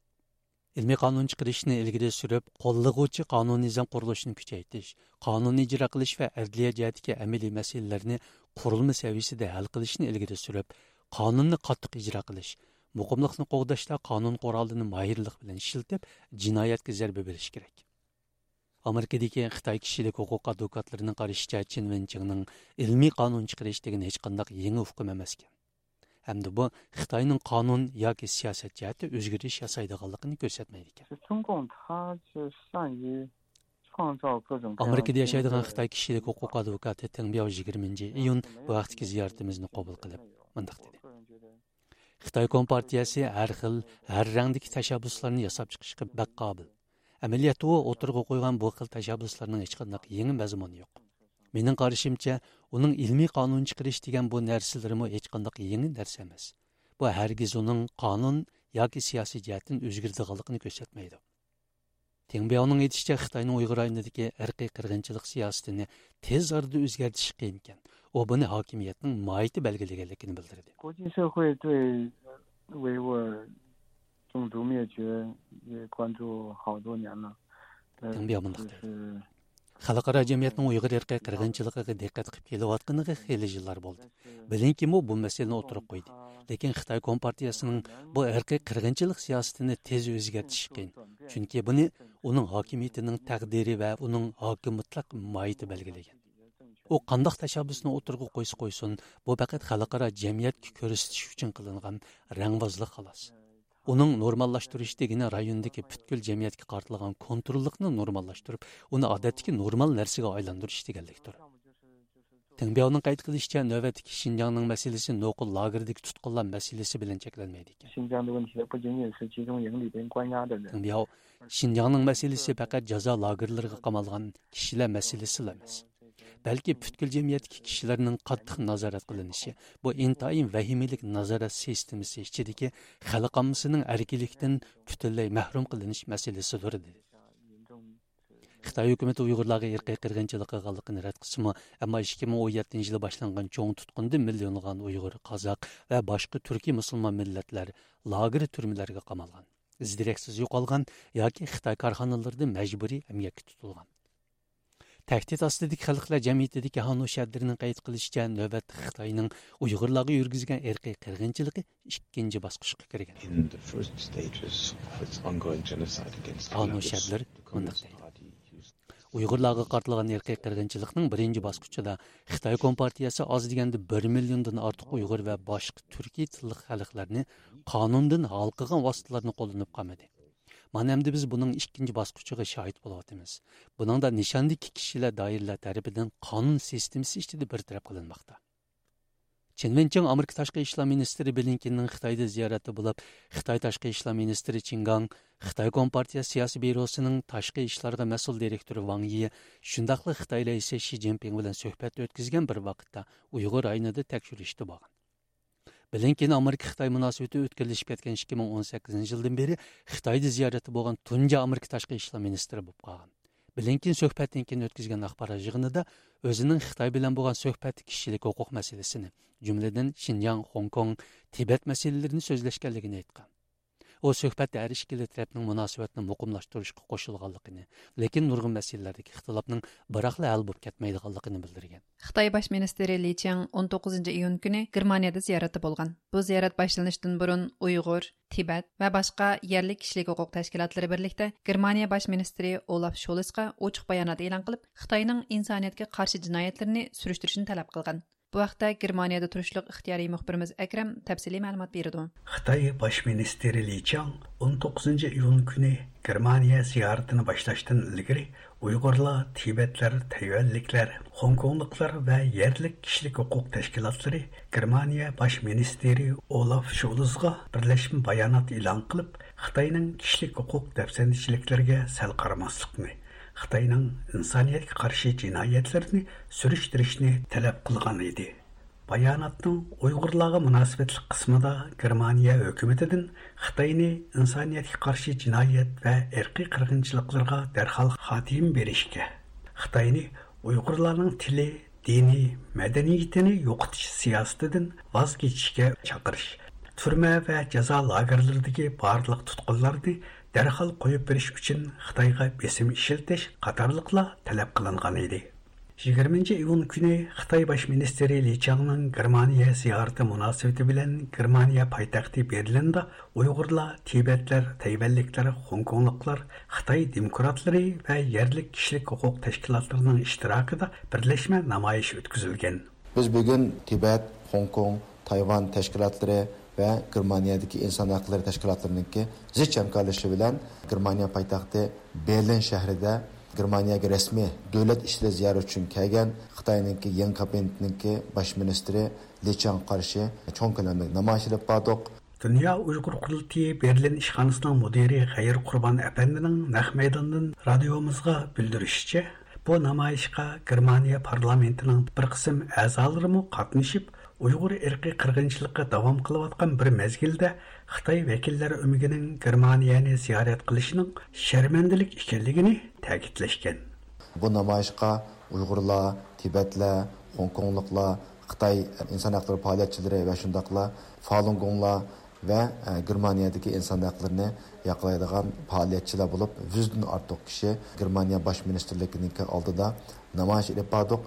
ilmiy qonun chiqarishni ilgari surib qo'llig'uvchi qonun nizom qurilishini kuchaytirish qonun ijro qilish va adliya jihatdagi amaliy masalalarni qurilma saviyasida hal qilishni ilgari surib qonunni qattiq ijro qilish muqimlikni qo'g'dashda qonun qurolini mayirlik bilan ishlatib jinoyatga zarba berish kerak Америкадагы Хитаи кишилек хукук адвокатларынын карашыча Чин Венчиңнин илмий канун чыгарыш деген эч кандай яңы укум эмес экен. Әмді бұл Қытайның қанун яки сиясат жәті өзгеріш жасайдығалықын көрсетмейді екен. Америкада яшайдыған Қытай кішілік құқық адвокаты Тәңбияу 20 июн бұл вақтыки зияртімізді қобыл қылып, мындық деді. Қытай Компартиясы әр қыл, әр рәңдегі тәшәббүсләрне ясап чыгышка бәк қабыл. Әмәлиятта у отырғы қойған бұл қыл тәжәббүсләрнең һеч кандай яңа мәзмуны. Менің қарышымча, оның илми қанун чыгарыш деген бұл нәрсәләрме һеч кандай яңа нәрсә эмас. Бу оның қанун яки сиясәт җәһәттән үзгәрдегәнлыгын күрсәтмәйди. Теңбияның әйтүчә Хитаенның Уйгыр айындагы ирқи қырғынчылық сиясәтен тез арада өзгәртиш кыен икән. О бұны хакимиятның маиты белгилегенлеген білдірді. 种族灭绝也关注好多年了。就是。xalqaro jamiyatning uyg'ur irqiy qirg'inchiligiga diqqat qilib kelayotganiga xeyli yillar bo'ldi bilinkimi bu masalani o'tirib qo'ydi lekin xitoy kompartiyasining bu irqiy qirg'inchilik siyosatini tez o'zgartish qiyin chunki buni uning hokimiyatining taqdiri va uning hokim mutlaq moyiti belgilagan u qandoq tashabbusni o'tirg'a qo'ysa qo'ysin bu faqat xalqaro jamiyatga ko'rsatish uchun qilingan rangbozlik xolos uning normallashtirish degani rayondagi butkul jamiyatga qartilgan kontrollikni normallashtirib uni odatdagi normal narsaga aylantirish deganlikdir Тыңбияуның қайт қылышча нөвәтік Шинжаңның мәселесі ноқыл лагердік тұтқылар мәселесі білін чекленмейді екен. Тыңбияу, Шинжаңның мәселесі пәкәт жаза лагерлерге қамалған balki butkul jamiyatdagi kishilarning qattiq nazorat qilinishi bu intayin vahimalik nazorat sistemasi ichidagi xalq ommasining erkinlikdan butunlay mahrum qilinish masalasidir dedi xitoy hukumati uyg'urlarga irqiy qirg'inchilik qilganligini rad qilsimi ammo ikki ming o'n yettinchi yilda boshlangan cho'ng tutqunda millionlagan uyg'ur qozoq va boshqa turkiy musulmon millatlar lager turmalarga qamalgan izdireksiz yo'qolgan yoki xitoy korxonalarida majburiy emgakka tutilgan Təhdid astidagi xalqlar jamiyatidagi Hanu şəhərlərinin qayd qilishicha, növbətdə Xitoyning Uyg'urlarga yurgizgan irqiy qirg'inchiligi ikkinchi bosqichga kirgan. Hanu shəhərlər bunday deydi. Uyg'urlarga qartilgan irqiy qirg'inchilikning birinchi bosqichida Xitoy kompartiyasi oz deganda 1 milliondan ortiq Uyg'ur va boshqa turkiy tilli xalqlarni qonundan hal qilgan vositalarni qo'llanib qolmadi. Манамды біз бұның endi biz buning ikkinchi bosqichiga shohid bo'lyapmiz. Buningda nishandiki kishilar doiralar tarafidan qonun sistemasi ichida бір taraf qilinmoqda. Ченменчен Америка ташқы ишлам министрі Блинкеннің Қытайды зияраты болып, Қытай ташқы ишлам министрі Чинган, Қытай Компартия сиясы бюросының ташқы ишларға мәсул директоры Ван Йе, шындақлы Қытайлы есе Ши Цзиньпин білен сөхбет өткізген бір вақытта Уйғыр айныды тәкшүрішті болған. Білін кейін Америка-Қытай мұнасуеті өткірлішіп кеткен 2018 жылдың бері Қытайды зияреті болған түнде Америка ташқы ішла министрі болып қалған. Білін кейін сөхбәттен өткізген ақпарат жығыныда өзінің Қытай білен болған сөхбәті кішілік оқуқ мәселесіні, жүмледен Хонг-Конг, Тибет мәселелерін сөзлешкенлігін айтқан u suhbatda har ikkala tarafning munosabatni muqimlashtirishga qo'shilganligini nurg'un masalalardagi ixtilofning biraqla hal bo'lib ketmaydiganligini bildirgan xitoy bosh ministri li chang 19 iyun kuni germaniyada ziyorati bo'lgan bu ziyorat boshlanishidan burun uyg'ur tibat va boshqa yerlik kishilik huquq tashkilotlari birlikda germaniya bosh ministri olaf sholsga ochiq bayonot e'lon qilib xitoyning insoniyatga qarshi jinoyatlarini surishtirishni talab qilgan Bu vaqtda Germaniyada turishliq ixtiyoriy muxbirimiz Akram təfsili məlumat berdi. Xitoy bosh ministri Li Chang 19 iyun kuni Germaniya ziyoratini boshlashdan ilgari Uyg'urlar, Tibetlar, Tayvanliklar, Hongkongliklar va yerlik kishilik huquq tashkilotlari Germaniya bosh ministri Olaf Scholzga birlashma bayonot e'lon qilib, Xitoyning kishilik huquq dafsandichiliklarga sal qaramaslikni Xitoyning insoniyatga qarshi jinoyatlarni surishtirishni talab qilgan edi. Bayonotning Uyg'urlarga munosabatli qismida Germaniya hukumatidan Xitoyni insoniyatga qarshi jinoyat va irqiy qirg'inchiliklarga darhol xotim berishga, Xitoyni Uyg'urlarning tili, dini, madaniyatini yo'qotish siyosatidan voz kechishga chaqirish, turma va jazo lagerlaridagi barliq tutqunlarni darhol qo'yib berish uchun xitoyga besim ishiltish qatorliqlar talab qilingan edi yigirmanchi iyun kuni xitoy bosh ministri li changning germaniya ziyorati munosabati bilan germaniya poytaxti berlinda uyg'urlar tibetlar tayvanliklar xonkongliklar xitoy demokratlari va yerlik kishilik huquq tashkilotlarining ishtirokida birlashma namoyish o'tkazilgan biz bugun tibet xonkong tayvan tashkilotlari ve Germaniyadaki insan hakları teşkilatlarındaki ziç hemkarlaşığı ile Germaniya paytaxtı Berlin şehrinde Germaniyaga resmi davlat ishida ziyorat uchun kelgan xitoyninki yan kabinetniki bosh ministri lechan qarshi chong ko'lamda namoyish ilib bordiq Dünya Uyghur Kurultayı Berlin İşhanısının müdiri Hayır Kurban Efendi'nin Nah Meydan'dan radyomuzga bildirişçe, bu namayışqa Germaniya parlamentinin bir qism əzalarımı qatnışıb, uyg'ur irqiy qirg'inchilikqa davom qilayotgan bir mezgilda xitoy vakillari umigining germaniyani ziyorat qilishining sharmandalik ekanligini ta'kidlashgan bu namoyishga uyg'urlar tibetlar xonkongliklar xitoy inson haqlari faoliyatchilari va shundoqla falungonglar va e, germaniyadagi inson haqlarini yoqlaydigan faoliyatchilar bo'lib yuzdan ortiq kishi germaniya bosh ministrligining oldida namoyish ilib bordiq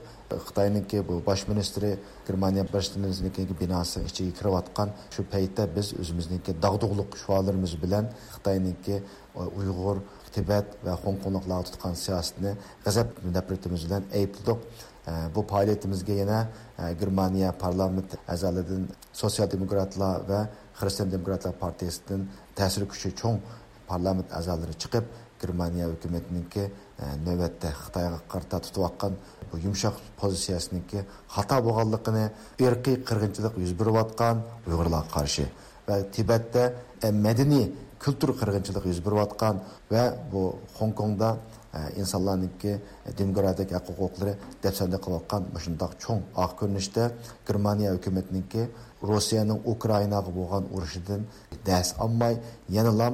xitoyniki bu bosh ministri germaniya bosh ministrligining binosi ichiga kirayotgan shu paytda biz o'zimizniki dog'dug'liq shuarlarimiz bilan xitoyniki e, uyg'ur tibet va xonkongliklar tutgan siyosatni g'azab nafratimiz bilan aybladik e, bu faoliyatimizga yana e, germaniya parlament a'zolaridan sotsial demokratlar va xristian demokratlar partiyasidan ta'sir kuchi cho'ng parlament a'zolari chiqib germaniya hukumatiniki navbatda xitoyga qarta tutayotgan bu yumshoq pozitsiyasiniki xato bo'lganligini irqiy qirg'inchilik yuz berayotgan uyg'urlarga qarshi va tibatda e, madaniy kultur qirg'inchilik yuz berayotgan va bu hong kongda e, insonlarniki e, demokratik huquqlari dafsanda qilayotgan shundoq cho'ng oq ko'rinishda germaniya hukumatiniki rossiyaning ukrainaga bo'lgan urushidan dars olmay yanalam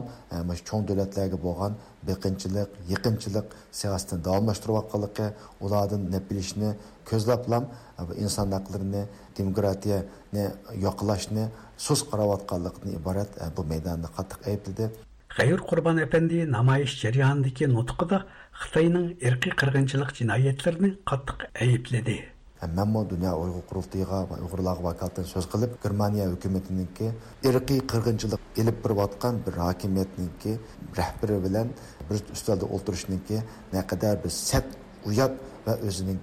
cho'ng davlatlarga bo'lgan beqinchilik yiqinchilik siyosatini davomlashtirayotganligi ulardan napilishni ko'zlablam inson haqlarini demokratiyani yoqlashni so'z qarayotganlikni iborat bu maydonni qattiq aybladi G'ayur Qurban apandi namoyish jarayonidagi nutqida Xitoyning irqiy qirg'inchilik jinoyatlarini qattiq aybladi. Әммәмі дүния ұйғыр құрылтыйға ұйғырлағы вакалтын сөз қылып, Германия ке ирқи қырғыншылық еліп бір батқан бір хакимиетінікі рәхбірі білән бір үстелді ұлтырышының ке, нәқедәр бір сәт ұят ва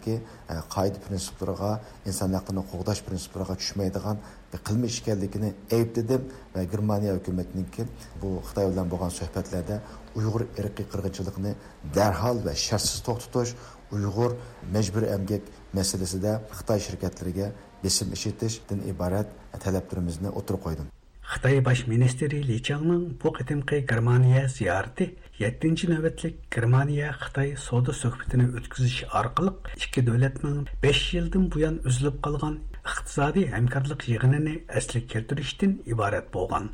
ке, қайды э, принципларға, инсан хақын қоғдаш принципларға түшмейдіған қылмыш екенлігін айыптедім ва Германия үкіметінікі бұл Қытай өлден болған сөйбетлерде ұйғыр ирқи қырғыншылығын дәрхал ва шартсыз тоқтатыш, ұйғыр мәжбүр әмгек мәселесендә Қытай şirketләргә бесим ишетиштен ібарат таләпләребезне ұтыр койдым. Қытай баш министры Ли Чаңның бу кытымкы Германия зияраты 7-нче нәүәтлек Германия-Қытай сауда сөхбәтенә үткәзүш аркылы ике дәүләтнең 5 елдан буян үзіліп калган иктисади хәмкәрлек йыгынын әслек кертүрештен ибарәт булган.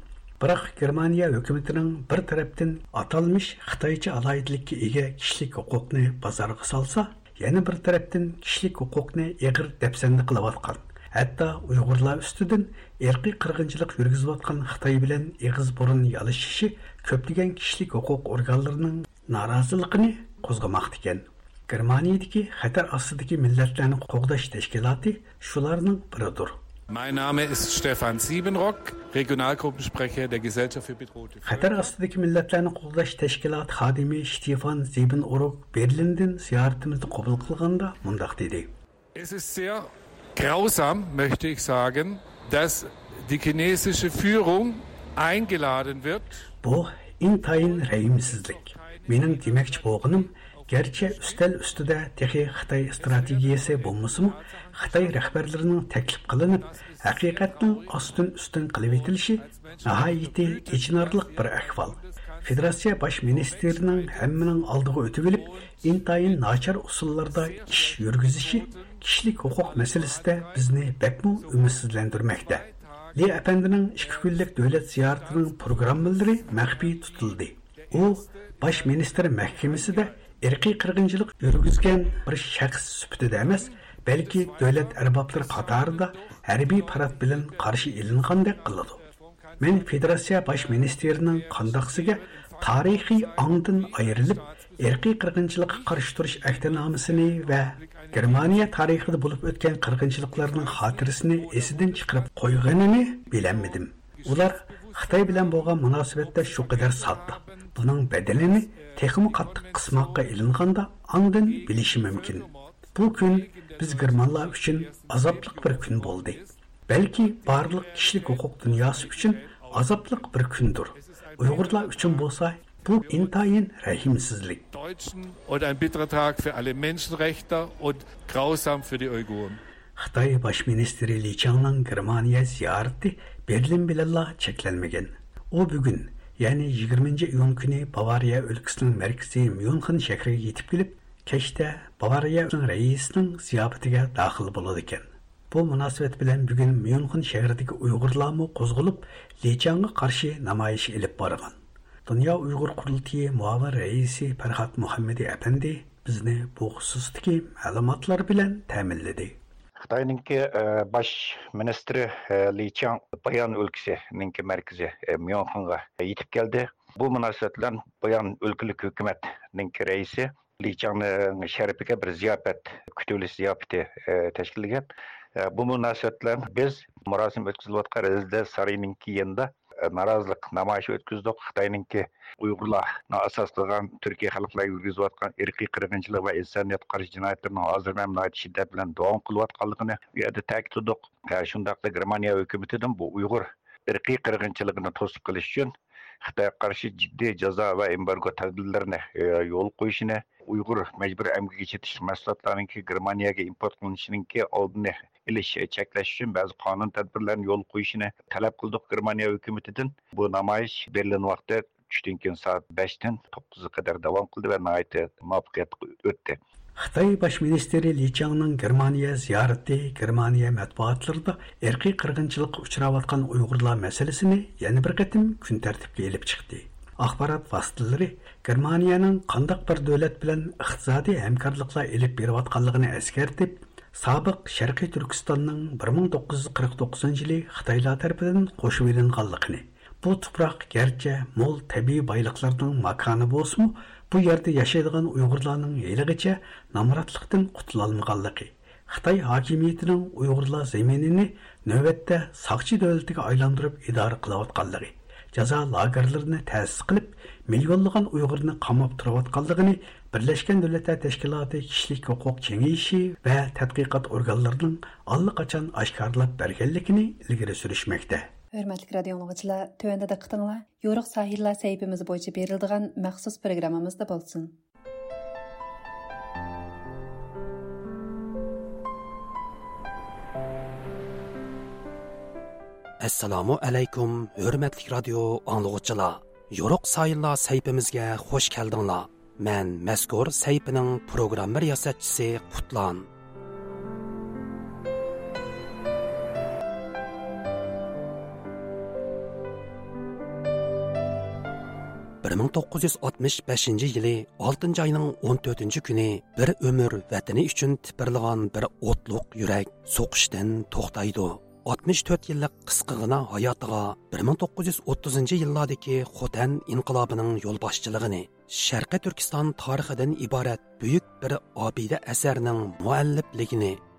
Германия хөкүмәтенең бір тарафтан аталмыш Хытайча алайдылыкка құқықны базарға салса, yana bir tarafdan kishilik huquqni eg'ir dafsanda qilayotgan. Hatto Uyg'urlar ustidan irqiy qirg'inchilik yurgizayotgan Xitoy bilan eg'iz burun yalishishi ko'plagan kishilik huquq organlarining noroziligini qo'zg'amoqda ekan. Germaniyadagi xatar ostidagi millatlarni qo'g'dash tashkiloti shularning biridir. Mein Name ist Stefan Siebenrock, Regionalgruppensprecher der Gesellschaft für bedrohte Xatar ostidagi millatlarni qo'g'dash tashkiloti xodimi Stefan Siebenrock Berlindan ziyoratimizni qabul qilganda mundaq dedi. Es ist sehr grausam, möchte ich sagen, dass die chinesische Führung eingeladen wird. Bu intayin rəhimsizlik. Mening demoqchi bo'lganim, Gerçi üstel üstüde teki Xtay strategiyası bulması mı, Xtay rehberlerinin teklif kılınıp, hakikatin astın üstün kılıvetilişi nahayeti geçinarlık bir ekval. Federasiya Baş Ministerinin hemminin aldığı ötübilip, intayın naçar usullarda iş yürgüzüşi, kişilik hukuk meselesi de bizni bekmu ümitsizlendirmekte. Li Efendi'nin iki günlük devlet ziyaretinin programmaları məhbi tutuldu. O, Baş Minister Məhkəməsi de irqiy qirg'inchilik yurgizgan bir shaxs sifatida emas, balki davlat arboblari qatorida harbiy parad bilan qarshi ilingandek qiladi. Men federatsiya bosh ministrining qandaqsiga tarixiy ongdan ayrilib irqiy qirg'inchilikqa qarshi turish ahdnomasini va Germaniya tarixida bo'lib o'tgan qirg'inchiliklarning xotirasini esidan chiqarib qo'yganini bilanmadim. Ular Xitoy bilan bo'lgan munosabatda shu qadar sodda. Buning badalini texmi qattiq qismoqqa ilinganda andin bilishi mumkin. Bu kun biz germanlar uchun azobli bir kun bo'ldi. Balki barliq kishilik huquq dunyosi uchun azobli bir kundir. Uyg'urlar uchun bo'lsa Bu intayin rahimsizlik. Deutschen und ein bitterer Tag für alle Menschenrechtler und grausam für die Uiguren. Xitoy bosh ministri Li Changning Germaniya ziyorati Berlin bilanla cheklanmagan. U bugun, ya'ni 20 iyun kuni Bavariya o'lkasining markazi Myunxen shahriga yetib kelib, kechda Bavariya raisining ziyofatiga daxil bo'ladi ekan. Bu munosabat bilan bugun Myunxen shahridagi Uyg'urlarmi qo'zg'alib, Li Changga qarshi namoyish ilib borgan. Dünya Uyghur Qurultayı muavin raisi Farhat Muhammadi Efendi bizni bu xususdagi ma'lumotlar bilan ta'minladi. Қытайныңки баш министрі Ли Чан Баян өлкесініңки мәркізі Мьонханға етіп келді. Бұл мұнасатлан Баян өлкілік үкіметніңки рейсі Ли Чанның шәріпіге бір зияпет, күтілі зияпеті тәшкілген. Бұл мұнасатлан біз мұрасым өткізіліп отқан Резде Сарайныңки енді Э, наразылық намайыш өткіздік. Қытайныңки ұйғырлар асас қылған түркия халықлар жүргізіп жатқан ирқи қырғыншылық ва инсаният қарсы жинаятларының азыр мәмнайт шиддат білән давам қылып жатқанлығыны у жерде тәкітудық ә, шундакла германия өкіметіден бұл ұйғыр ирқи qirg'inchiligini to'sib qilish үшін xitoyga qarshi jiddiy jazo va embargo tadbirlarini e, yo'l qo'yishini uyg'ur majburiy amgak chetish mahsulotlarininki germaniyaga import qilinishininki oldini ilish e, cheklash uchun ba'zi qonun tadbirlarini yo'l qo'yishini talab qildik germaniya hukumatidan. Bu namoyish berlin vaqti tushdan keyin soat beshdan to'qqizga qadar davom qildi va muvaffaqiyatli o'tdi. Xitoy bosh ministri li changning germaniya ziyorati germaniya matbuotlarida irqiy qirg'inchilikqa uchrayotgan uyg'urlar masalasini yana bir qatim kun tartibga ilib chiqdi. Axborot vositalari germaniyaning qandaq bir davlat bilan iqtisodiy hamkorliklar ilib berayotganligini eskartib Сабық Шарқи Түркістанның 1949 жылы Қытайлар тарапынан қошып еленғанлығыны, bu tuproq garchi mo'l tabiiy boyliqlarning makoni bo'lsinmi bu yerda yashaydigan uyg'urlarning haligacha nomratlikdan qutulolmaganligi xitoy hokimiyatining uyg'urlar zaminini navbatda soqchi davlatiga aylantirib idora qilayotganligi jazo lagerlarini ta'sis qilib millionlagan uyg'urni qamab turayotganligini birlashgan davlatlar tashkiloti kishilik huquq kengayishi va tadqiqot organlarining allaqachon oshkorlab berganligini ilgari surishmoqda. Hörmətli radio dinləyicilər, tövəndə diqqətinizlər Yoruq sahillər səhifəmiz boyunca verildiğən məxsus proqramımızda bolsun. Assalomu alaykum, hörmətli radio anlıqçılar. Yoruq sayıllar səhifəmizə xoş gəldinizlər. Mən məzkur səhifənin proqram yasatçısı Qutlan. 1965 yili 6 ayning 14 kuni bir umr vatani uchun tipirlagan bir o'tliq yurak so'qishdan to'xtaydi. 64 yillik qisqagina hayotiga 1930 yillardagi xotan inqilobining yo'lboshchiligini sharqiy turkiston tarixidan iborat buyuk bir obida asarning muallifligini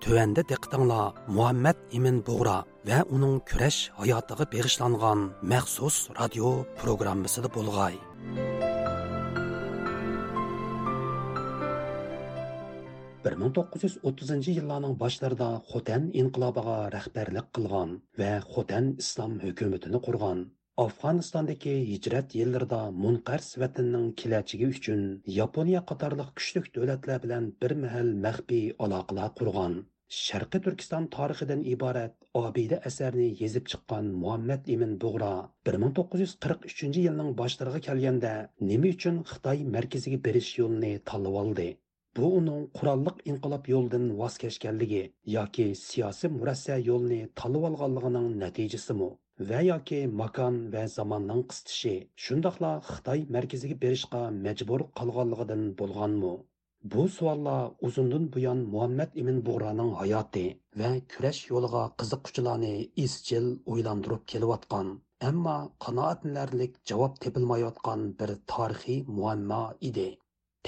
Төвәндә диqqәтеңләр Мухаммад Имин Бугра ва уның күрәш хаятыга бегышланган махсус радио программасында булгай. 1930 yillarning boshlarida Xotan inqilobiga rahbarlik qilgan va Xotan islom hukumatini qurgan Afg'onistondagi hijrat yillarida munqars vatanning kelajagi uchun Yaponiya qatorliq kuchli davlatlar bilan bir mahal maxfiy aloqalar qurgan. Sharqiy Turkiston tarixidan iborat obida asarni yezib chiqqan Muhammad Ibn bug'ro 1943 yilning boshlariga kelganda nima uchun Xitoy markaziga berish yo'lini tanlab oldi? Bu uning qurolliq inqilob yo'lidan voz kechganligi yoki siyosiy murassa yo'lni tanlab olganligining natijasimi? Va yoki makon va zamonning qisitishi shundoqla xitoy markaziga berishga majbur qolganligidan bo'lganmi bu savollar uzundan buyon muhammad ibn bug'roning hayoti va kurash yo'liga qiziquvchilarni izchil o'ylantirib kelayotgan ammo qanoatlanarlik javob tepilmayotgan bir tarixiy muammo edi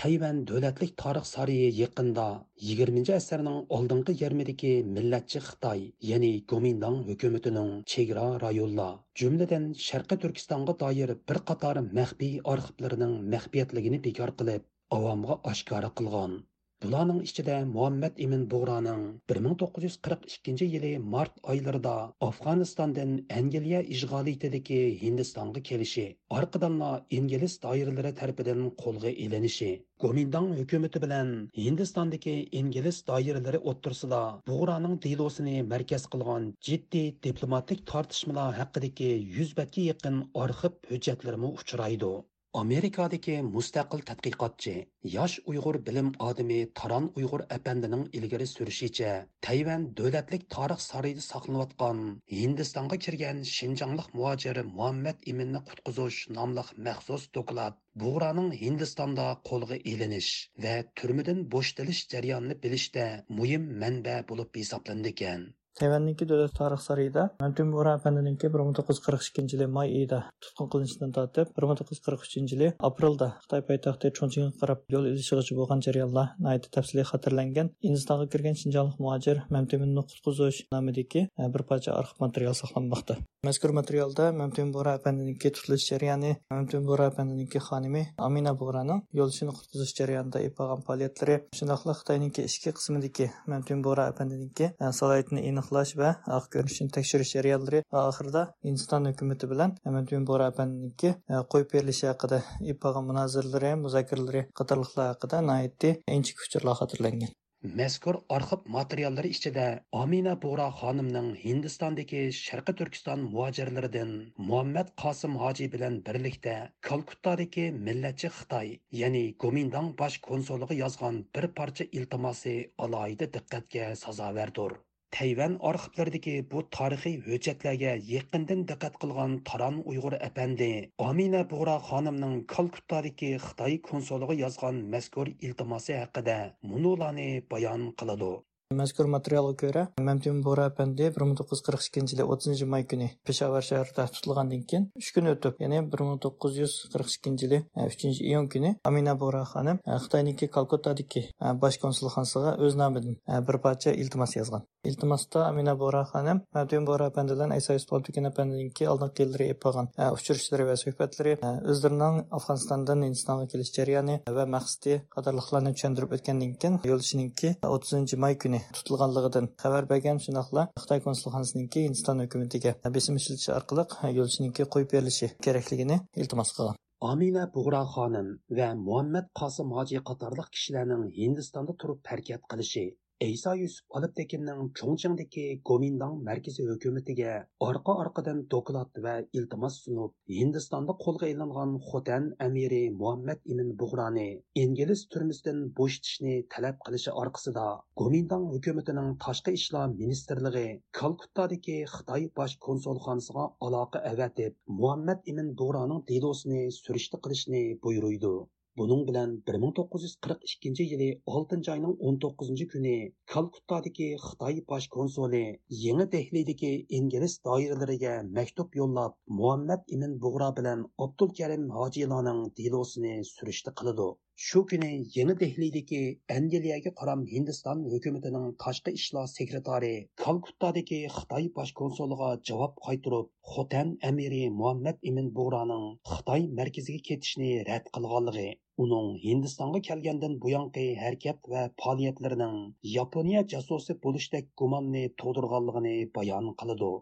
Tayvan davlatlik tarix sariyi yaqinda 20 asrning oldingi yarmidagi millatchi Xitoy, ya'ni Gomindang hukumatining chegara rayonlar, jumladan Sharqiy Turkistonga doir bir qator maxfiy arxivlarining maxfiyatligini bekor qilib, avomga oshkora qilgan. Bularning ichida Muhammad Ibn Bug'roning 1942 yili mart oylarida Afg'onistondan Angliya ishg'oliyatidagi Hindistonga kelishi, orqadanla ingliz doiralari tarafidan qo'lga ilinishi, Gomindang hukumati bilan Hindistondagi ingliz doiralari o'ttirsida Bug'roning delosini markaz qilgan jiddiy diplomatik tortishmalar haqidagi 100 batga yaqin arxiv hujjatlarimi uchraydi. Amerikadagi mustaqil tadqiqotchi yosh uyg'ur bilim odami taron uyg'ur apandining ilgari surishicha tayvan davlatlik tarix sarayida saqlanayotgan hindistonga kirgan shinjonlik muojir muhammad iminni qutqizish nomli maxsus doklad bug'roning hindistonda qo'lga ilinish va turmadan bo'shtilish jarayonini bilishda muhim manba bo'lib hisoblandi ekan. Tayvanniki davlat tarix sarayida Mamtun Bora afandininki 1942 yili may oyida tutqun qilinishidan tortib 1943 yili aprelda Xitoy poytaxti Chongqingga qarab yo'l ilishig'icha bo'lgan jarayonlar nihoyat tafsiliy xotirlangan. Hindistonga kirgan shinjonlik muhojir Mamtunni qutqizish nomidagi e, bir parcha arxiv material saqlanmoqda. Mazkur materialda Mamtun Bora afandininki tutilish jarayoni, Mamtun Bora afandininki xonimi Amina Boraning yo'lishini qutqizish jarayonida ib olgan faoliyatlari, shundoqla Xitoyninki ichki qismidagi Mamtun Bora afandininki e, salohiyatini aniqlash va haq ko'rinishini tekshirish jarayonlari va oxirida hindiston hukumati bilan amadun bora e, qo'yib berilishi haqida ib olgan munoziralari muzokaralari qatorliqlar haqida nihoyatda inchik uchurlar xotirlangan mazkur arxiv materiallari ichida Amina bug'ro xonimning Hindistondagi Sharqi Turkiston muhojirlaridan Muhammad Qosim hoji bilan birlikda Kalkuttadagi millatchi Xitoy, ya'ni Gomindang bosh konsulligi yozgan bir parcha iltimosi alohida diqqatga sazoverdir. Тайван архивларидagi bu тарихи hujjatlarga yaqindan diqqat qilgan Таран Uyg'ur apandi Амина Bugra xonimning Kalkuttadagi Xitoy konsuliga yozgan мәзкур iltimosi haqida munolani bayon qiladi. Мәзкур материалга күрә, Мәмтин Бура әпәнде 1942 елда 30 май көне Пешавар шәһәрендә тутылгандан кин 3 көн өтүп, яни 1942 елда 3 июнь көне Амина Бура ханым Хитаеники Калкуттадагы баш консулханасына үз намыдан бер парча илтимас язган. Iltimosda Amina Bora xonim e, Mamtun Bora apandidan Aysa Yusufaltukin apandiniki oldingi yillar bo'lgan e, uchrashishlari va suhbatlari e, o'zlarining Afg'onistondan Hindistonga kelish jarayoni va maqsadi qatorliqlarni tushuntirib o'tgandan keyin yo'lishiningki 30 may kuni tutilganligidan xabar bergan shundoqla xitoy konsulxonasiniki hindiston hukumatiga besim ishlatish orqali yo'lchiniki qo'yib berilishi kerakligini iltimos qilgan. Amina Bug'ra xonim va Muhammad Qosim hoji qatorliq kishilarning Hindistonda turib harakat qilishi Eysa Yusuf Aliptekinning Chongqingdagi Gomindang markaziy hukumatiga orqa-orqadan doklad va iltimos sunib, Hindistonda qo'lga ilingan Xotan amiri Muhammad Ibn Bug'rani ingliz turmisidan bo'shatishni talab qilishi orqasida Gomindang hukumatining tashqi ishlar ministrligi Kalkuttadagi Xitoy bosh konsulxonasiga aloqa avatib, Muhammad Имин Bug'raning delosini surishti qilishni buyuruydi. Bunun bilan 1942 yili 6 ayning 19 kuni Kalkuttadagi Xitoy bosh konsuli Yangi Dehlidagi ingliz doiralariga maktub yo'llab, Muhammad Ibn Bug'ra bilan Abdulkarim Karim Hojilarning delosini surishti qiladi. Shu kuni Yangi Dehlidagi Angliyaga qaram Hindiston hukumatining tashqi ishlar sekretari Kalkuttadagi Xitoy bosh konsuliga javob qaytirib, Xotan amiri Muhammad Ibn bug'roning Xitoy markaziga ketishni rad qilganligi uning hindistonga kelgandan buyongi harakat va faoliyatlarining yaponiya jasosi bo'lishdek gumonni tug'dirganligini bayon qiladi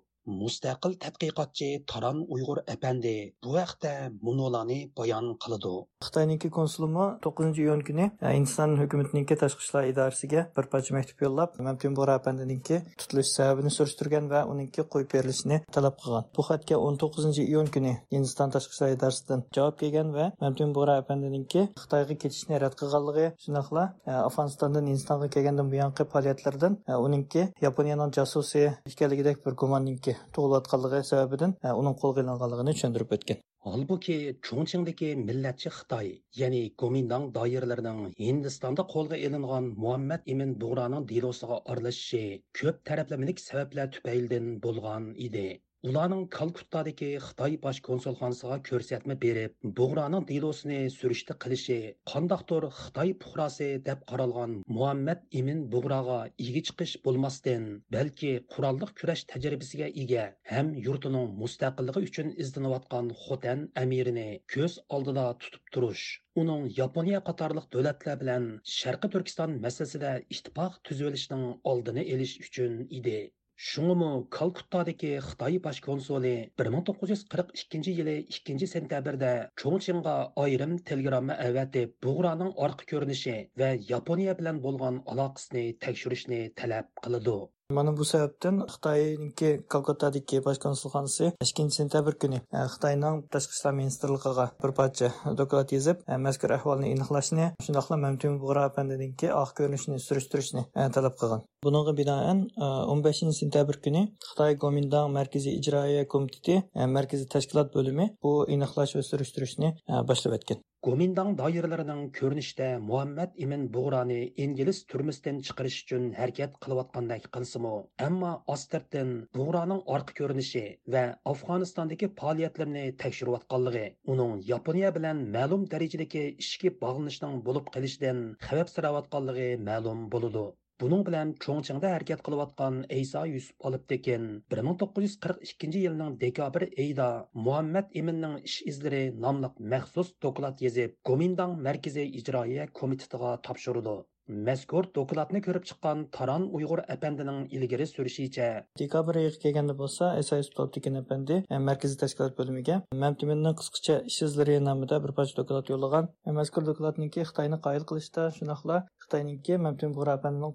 mustaqil tadqiqotchi taron uyg'ur apandi. Bu haqda munolani bayon qiladi xitoyniki konsulimi to'qqizinchi iyun kuni e, hindiston hukumatiniki tashqi ishlar idorasiga bir parcha maktub yo'llab mamtun bora apandiniki tutilish sababini surishtirgan va uningki qo'yib berilishini talab qilgan. Bu xatga o'n to'qqizinchi iyun kuni hindiston tashqi ishlar idorasidan javob kelgan va mamtun bora apandiniki xitoyga ketishni rad qilganligi shundoqla e, afg'onistondan hindistonga kelgandan buyongi faoliyatlardan e, uningki yaponiyaning jasusi ekanligidek bir gumonninki. Tug'ilayotganligi sababidan e, uning qo'lga ilinganligini tushuntirib o'tgan holbuki cho'ngchingdagi millatchi Xitoy, ya'ni Komindang doiralarining Hindistonda qo'lga ilingan Muhammad Ibn bug'roning delosiga aralashishi ko'p taraflamalik sabablar tufaylidan bo'lgan edi. Ularning Kalkuttadagi Xitoy bosh konsulxonasiga ko'rsatma berib, Bug'raning delosini surishti qilishi qandoqdir Xitoy puhrasi deb qaralgan Muhammad imin bug'roga ega chiqish bo'lmasdan, balki qurolliq kurash tajribasiga ega ham yurtining mustaqilligi uchun izlanayotgan Xotan amirini ko'z oldida tutib turish uning Yaponiya qatorliq davlatlar bilan Sharqi Turkiston masalasida ittifoq tuzilishning oldini olish uchun edi. Шуңымы Калкуттадагы Хытай баш консулы 1942 yili 2 sentyabrda Чоңчинга айрым телеграмма әвәтеп, Буграның аркы көрүнүшү ва Япония bilan bo'lgan aloqasini tekshirishni talab qiladi. Мана бу сәбәптән Хытайныңки Калкаттадагы баш консулханасы 2-сентябрь көне Хытайның ташкы эшләр министрлыгыга бер патча доклад язып, мәзкур әһвалны инихлашны, шундыйлар мәмтүн бугра әфәндинеңки ак көрүнешне сүрүштүрүшне талап кылган. Буныңга бинаан 15-сентябрь көне Хытай Гоминдан мәркәзи иҗраия комитеты, мәркәзи тәшкилат бөлеме бу инихлаш ва сүрүштүрүшне башлап әткән. Гоминдang дайырларының көрініште Мухаммад Имин Буғраны инглиз түрмістен чықырыш үшін әркет қылыватқандай қынсымы, әмма Астерттен Буғраның арқы көрініші вә Афғанистандегі пағалиятлеріні тәкшіруатқалығы, оның Япония білән мәлум дәрежедегі ішкі бағынышның болып қылышден қәвәп сыраватқалығы мәлум болуды. Bunun bilan Chongqingda harakat qilayotgan Eysa Yusuf Aliptekin 1942 yilning dekabr oyida Muhammad Eminning ish izlari nomli maxsus doklad yozib, Komindang markaziy ijroiya komitetiga topshirdi. Mazkur dokladni ko'rib chiqqan Taran Uyg'ur apandining ilgari surishicha dekabr oyiga kelganda bo'lsa, SIS Toptikin apandi e, markaziy tashkilot bo'limiga Mamtiminning qisqacha ish izlari nomida bir parcha doklad yo'llagan. E, mazkur dokladniki Xitoyni qoyil qilishda, shunaqla xitoyninki mamtun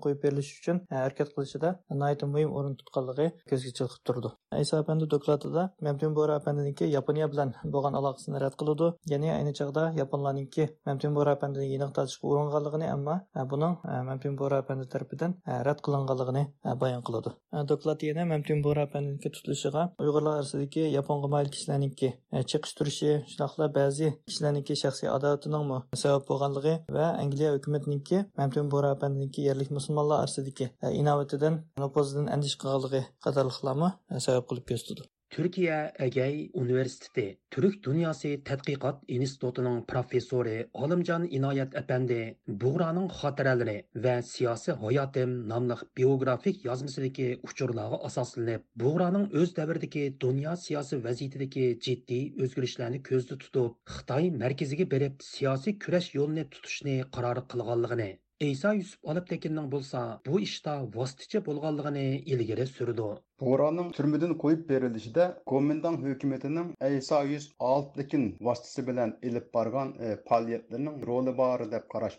qo'yib berilishi uchun e, harakat qilishida nihoyatda muhim o'rin tutganligi ko'zga chiqib turdi. E, Iso apandi dokladida mamtun yaponiya bilan bo'lgan aloqasini rad qiladi ya'ni ayni chog'da yaponlarninki mamtun bug'ra apandini yeniq tortishga uringanligini ammo e, buning mamtun bug'ra tarafidan rad qilinganligini bayon qiladi doklad yana mamtun bug'ra tutilishiga uyg'urlar orasidagi yaponga mayil kishilarninki chiqish turishi shundoqla ba'zi kishilarninki shaxsiy odatining sabab bo'lganligi va angliya hukumatiniki mamtun bora apandininki yerlik musulmonlar orasidagi e, inovatidan nopozidan andish qilganligi qatorliqlarmi e, sabab qilib ko'rsatdi. Türkiye Egey Üniversiteti Türk Dünyası Tədqiqat İnstitutunun professori Olimcan İnayət Əpəndi Buğranın xatirələri və siyasi hayatım namlıq biografik yazmasındakı uçurlarga asaslanıb Buğranın өз dəvirdəki dünya siyasi vəziyyətindəki ciddi özgürüşlərini gözdə tutub Xitay mərkəziga berib siyasi küreş yolunu tutuşni qarar qılğanlığını Эйса Юсуп Алыптекиннең булса бу ишта вастычы булганлыгын илгәре сүрде. Buğra'nın türmüdün koyup berilişi de Gomindan hükümetinin Eysa 106'lıkin vasıtısı bilen ilip bargan e, paliyetlerinin rolü bağırı dep karaş.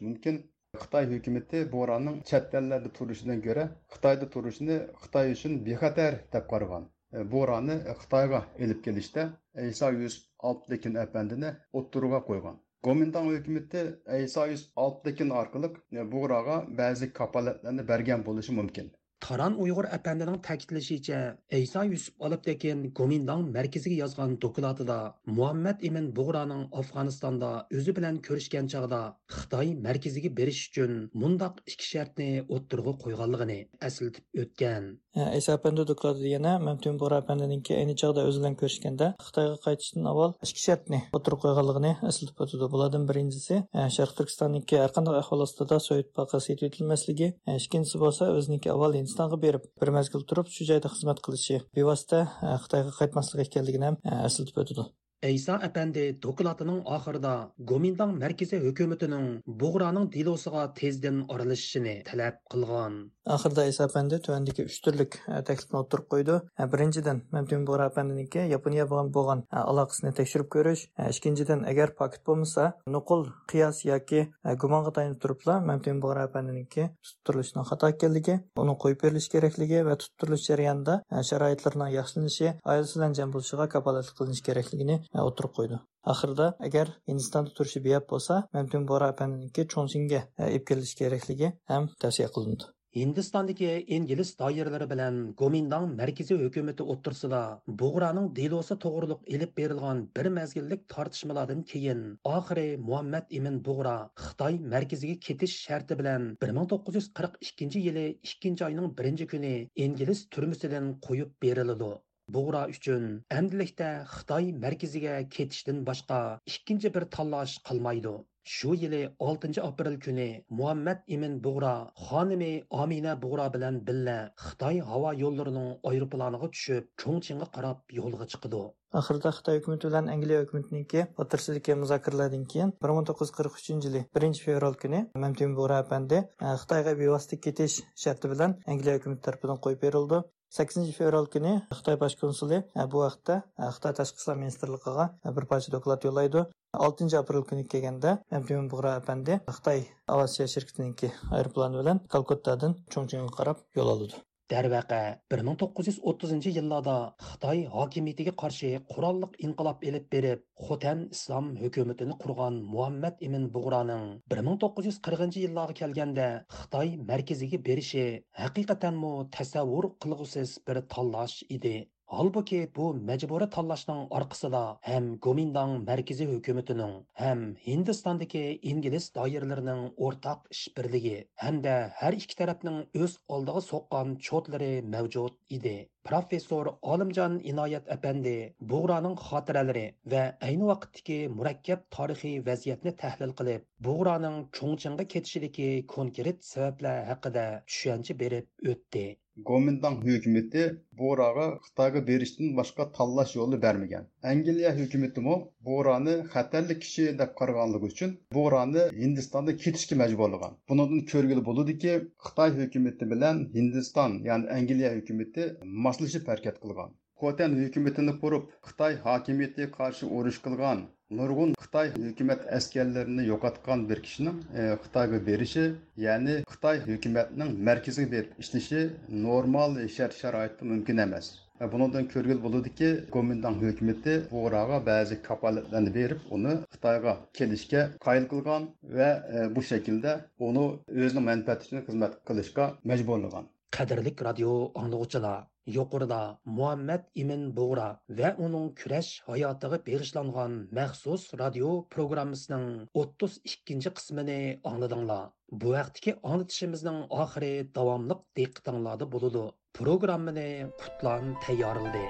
Xitay hükümeti Buğra'nın çetlerlerde turuşundan göre Xitay'da turuşunu Xitay үшін bihater dep kargan. E, Buğra'nı Xitay'a ilip gelişte Eysa 106'lıkin efendini oturuğa. Qo'ygan. Гоминтан hökuməti Əysayüz Alptekin arqılıq e, buğrağa bəzi kapalatlarını bərgən buluşı mümkün. Taran Uyg'ur apandining ta'kidlashicha, Eysa Yusuf Olibtekin Gomindang markaziga yozgan dokladida Muhammad Ibn Bug'raning Afg'onistonda o'zi bilan ko'rishgan chog'da Xitoy markaziga berish uchun mundaq ikki shartni o'ttirg'i qo'yganligini eslatib o'tgan. Eysa apandi dokladida yana Mamtun Bug'ra apandininki ayni chog'da o'zi bilan ko'rishganda Xitoyga qaytishdan avval ikki shartni o'ttirib qo'yganligini eslatib o'tdi. Bulardan birinchisi Sharq Turkistonniki har qanday ahvol ostida Sovet baqasi etilmasligi, ikkinchisi bo'lsa o'ziniki avval Hindistonga berib bir mezgil turib shu joyda xizmat qilishi bevosita Xitoyga qaytmasligi ekanligini ham eslatib o'tdi. Әйса әпәнде докладының ахырда Гоминдан мәркезі хөкүмәтенең Буғраның дилосыға тезден аралашышыны таләп қылған. Ахырда Әйса әпәнде төәндегі үш түрлік тәклифне отырып қойды. Біріншіден, Мәмтүн Буғра әпәнденікі Япония бұған болған алақысыны тәкшіріп көріш. Ешкіншіден, әгер пакет болмаса, нұқыл, қияс яки гуманға тайынып тұрыпла Мәмтүн Буғра әпәнденікі тұттырылышының қата келдігі, оны қойып беріліш кереклігі вә тұттырылыш жарияңда шарайтларының яқшылынышы, айылсыздан жән болшыға капалатлық қылыныш кереклігіні o'tirib qo'ydi. Oxirida agar hindistonda turishi beyab bo'lsa mamtun bora apaniki cho'nsinga ib kelilishi kerakligi ham tavsiya qilindi. Hindistondagi ingliz doiralari bilan Gomindang markaziy hukumati o'tirsida Bug'raning delosi to'g'riliq ilib berilgan bir mazgillik tortishmalardan keyin oxiri Muhammad Ibn Bug'ra Xitoy markaziga ketish sharti bilan 1942 yili 2 oyning 1 kuni ingliz turmusidan qo'yib berildi. Buğra uchun endilikda Xitoy markaziga ketishdan boshqa ikkinchi bir tanlash qilmaydi. Shu yili 6 aprel kuni Muhammad Ibn Buğra xonimi Amina Buğra bilan billa Xitoy havo yo'llarining aeroplaniga tushib, Chongqingga qarab yo'lga chiqdi. Oxirida Xitoy hukumati bilan Angliya hukumatiniki o'tirishidagi muzokaralardan keyin 1943 yili 1 fevral kuni Мәмтем Buğra apandi e, Xitoyga bevosita ketish sharti bilan Angliya hukumati tomonidan qo'yib berildi. 8 fevral kuni Xitoy bosh konsuli bu vaqtda Xitoy tashqi ishlar ministrligiga bir parcha doklad yo'llaydi. 6 aprel kuni kelganda Mamtun Bug'ra apandi Xitoy aviatsiya shirkatiniki aeroplani bilan Kalkuttadan Chongqingga qarab yo'l oldi. Darvaqa 1930 yillarda Xitoy hokimiyatiga qarshi qurolliq inqilob elib berib, Xotan islom hukumatini qurgan Muhammad Ibn Bug'raning 1940 yillarga kelganda Xitoy markaziga berishi haqiqatanmu tasavvur qilg'usiz bir tanlash edi. Halbuki bu majburiy tanlashning orqasida ham Gomindang markaziy hukumatining ham Hindistondagi ingliz doiralarining o'rtaq ishbirligi hamda har ikki tarafning o'z oldiga so'qqan cho'tlari mavjud edi. Professor Olimjon Inoyat apandi Bug'roning xotiralari va ayni vaqtdagi murakkab tarixiy vaziyatni tahlil qilib, Bug'roning Chongqingga ketishidagi konkret sabablar haqida tushuncha berib o'tdi. Gomindan hökuməti Borağa Xitayga berishdən başqa tanlaş yolu bərməyən. Angliya hökuməti mo Borani xətərli kişi deb qarğanlığı üçün Borani Hindistanda ketishki məcburlagan. Bunundan körgülü boludiki, Xitay hökuməti bilan Hindistan, yəni Angliya hökuməti maslashib hərəkət qılğan. Xotan hökumətini qurub Xitay hakimiyyəti qarşı uruş qılğan nurg'un xitoy hukumat askarlarini yo'qotgan bir kishining e, xitoyga berishi ya'ni xitoy hukumatining markaziga berib ishlashi normal shart sharoitda mumkin emas. E, bundan ko'rgil bo'ladiki gomindan hukumati buğraga ba'zi kapolatlarni berib uni xitoyga kelishga qoyil qilgan va e, bu shaklda uni o'zining manfaati uchun xizmat qilishga majburlagan qadrlik radio anglag'uchilar yuqorida muhammad imin bo'g'ra va uning kurash hayotiga bag'ishlangan maxsus radio programmasining o'ttiz ikkinchi qismini angladinglar bu vaqtdagi anglatishimizning oxiri davomliq diqqatinglarda bo'ludi. Programmani qutlan tayyorildi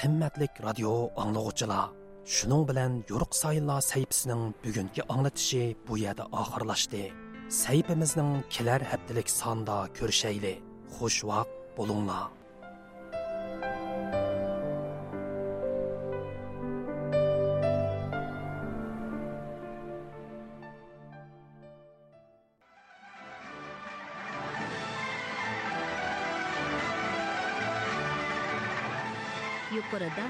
qimmatlik radio anglag'uchilar Шуның белән Юрык сайынла сәйпісінің bugungi аңлатышы bu yerda oxirlashdi. sayfimizning kelar haftalik sanda ko'rishayli Xoş vaqt bolunglar. Yuqorida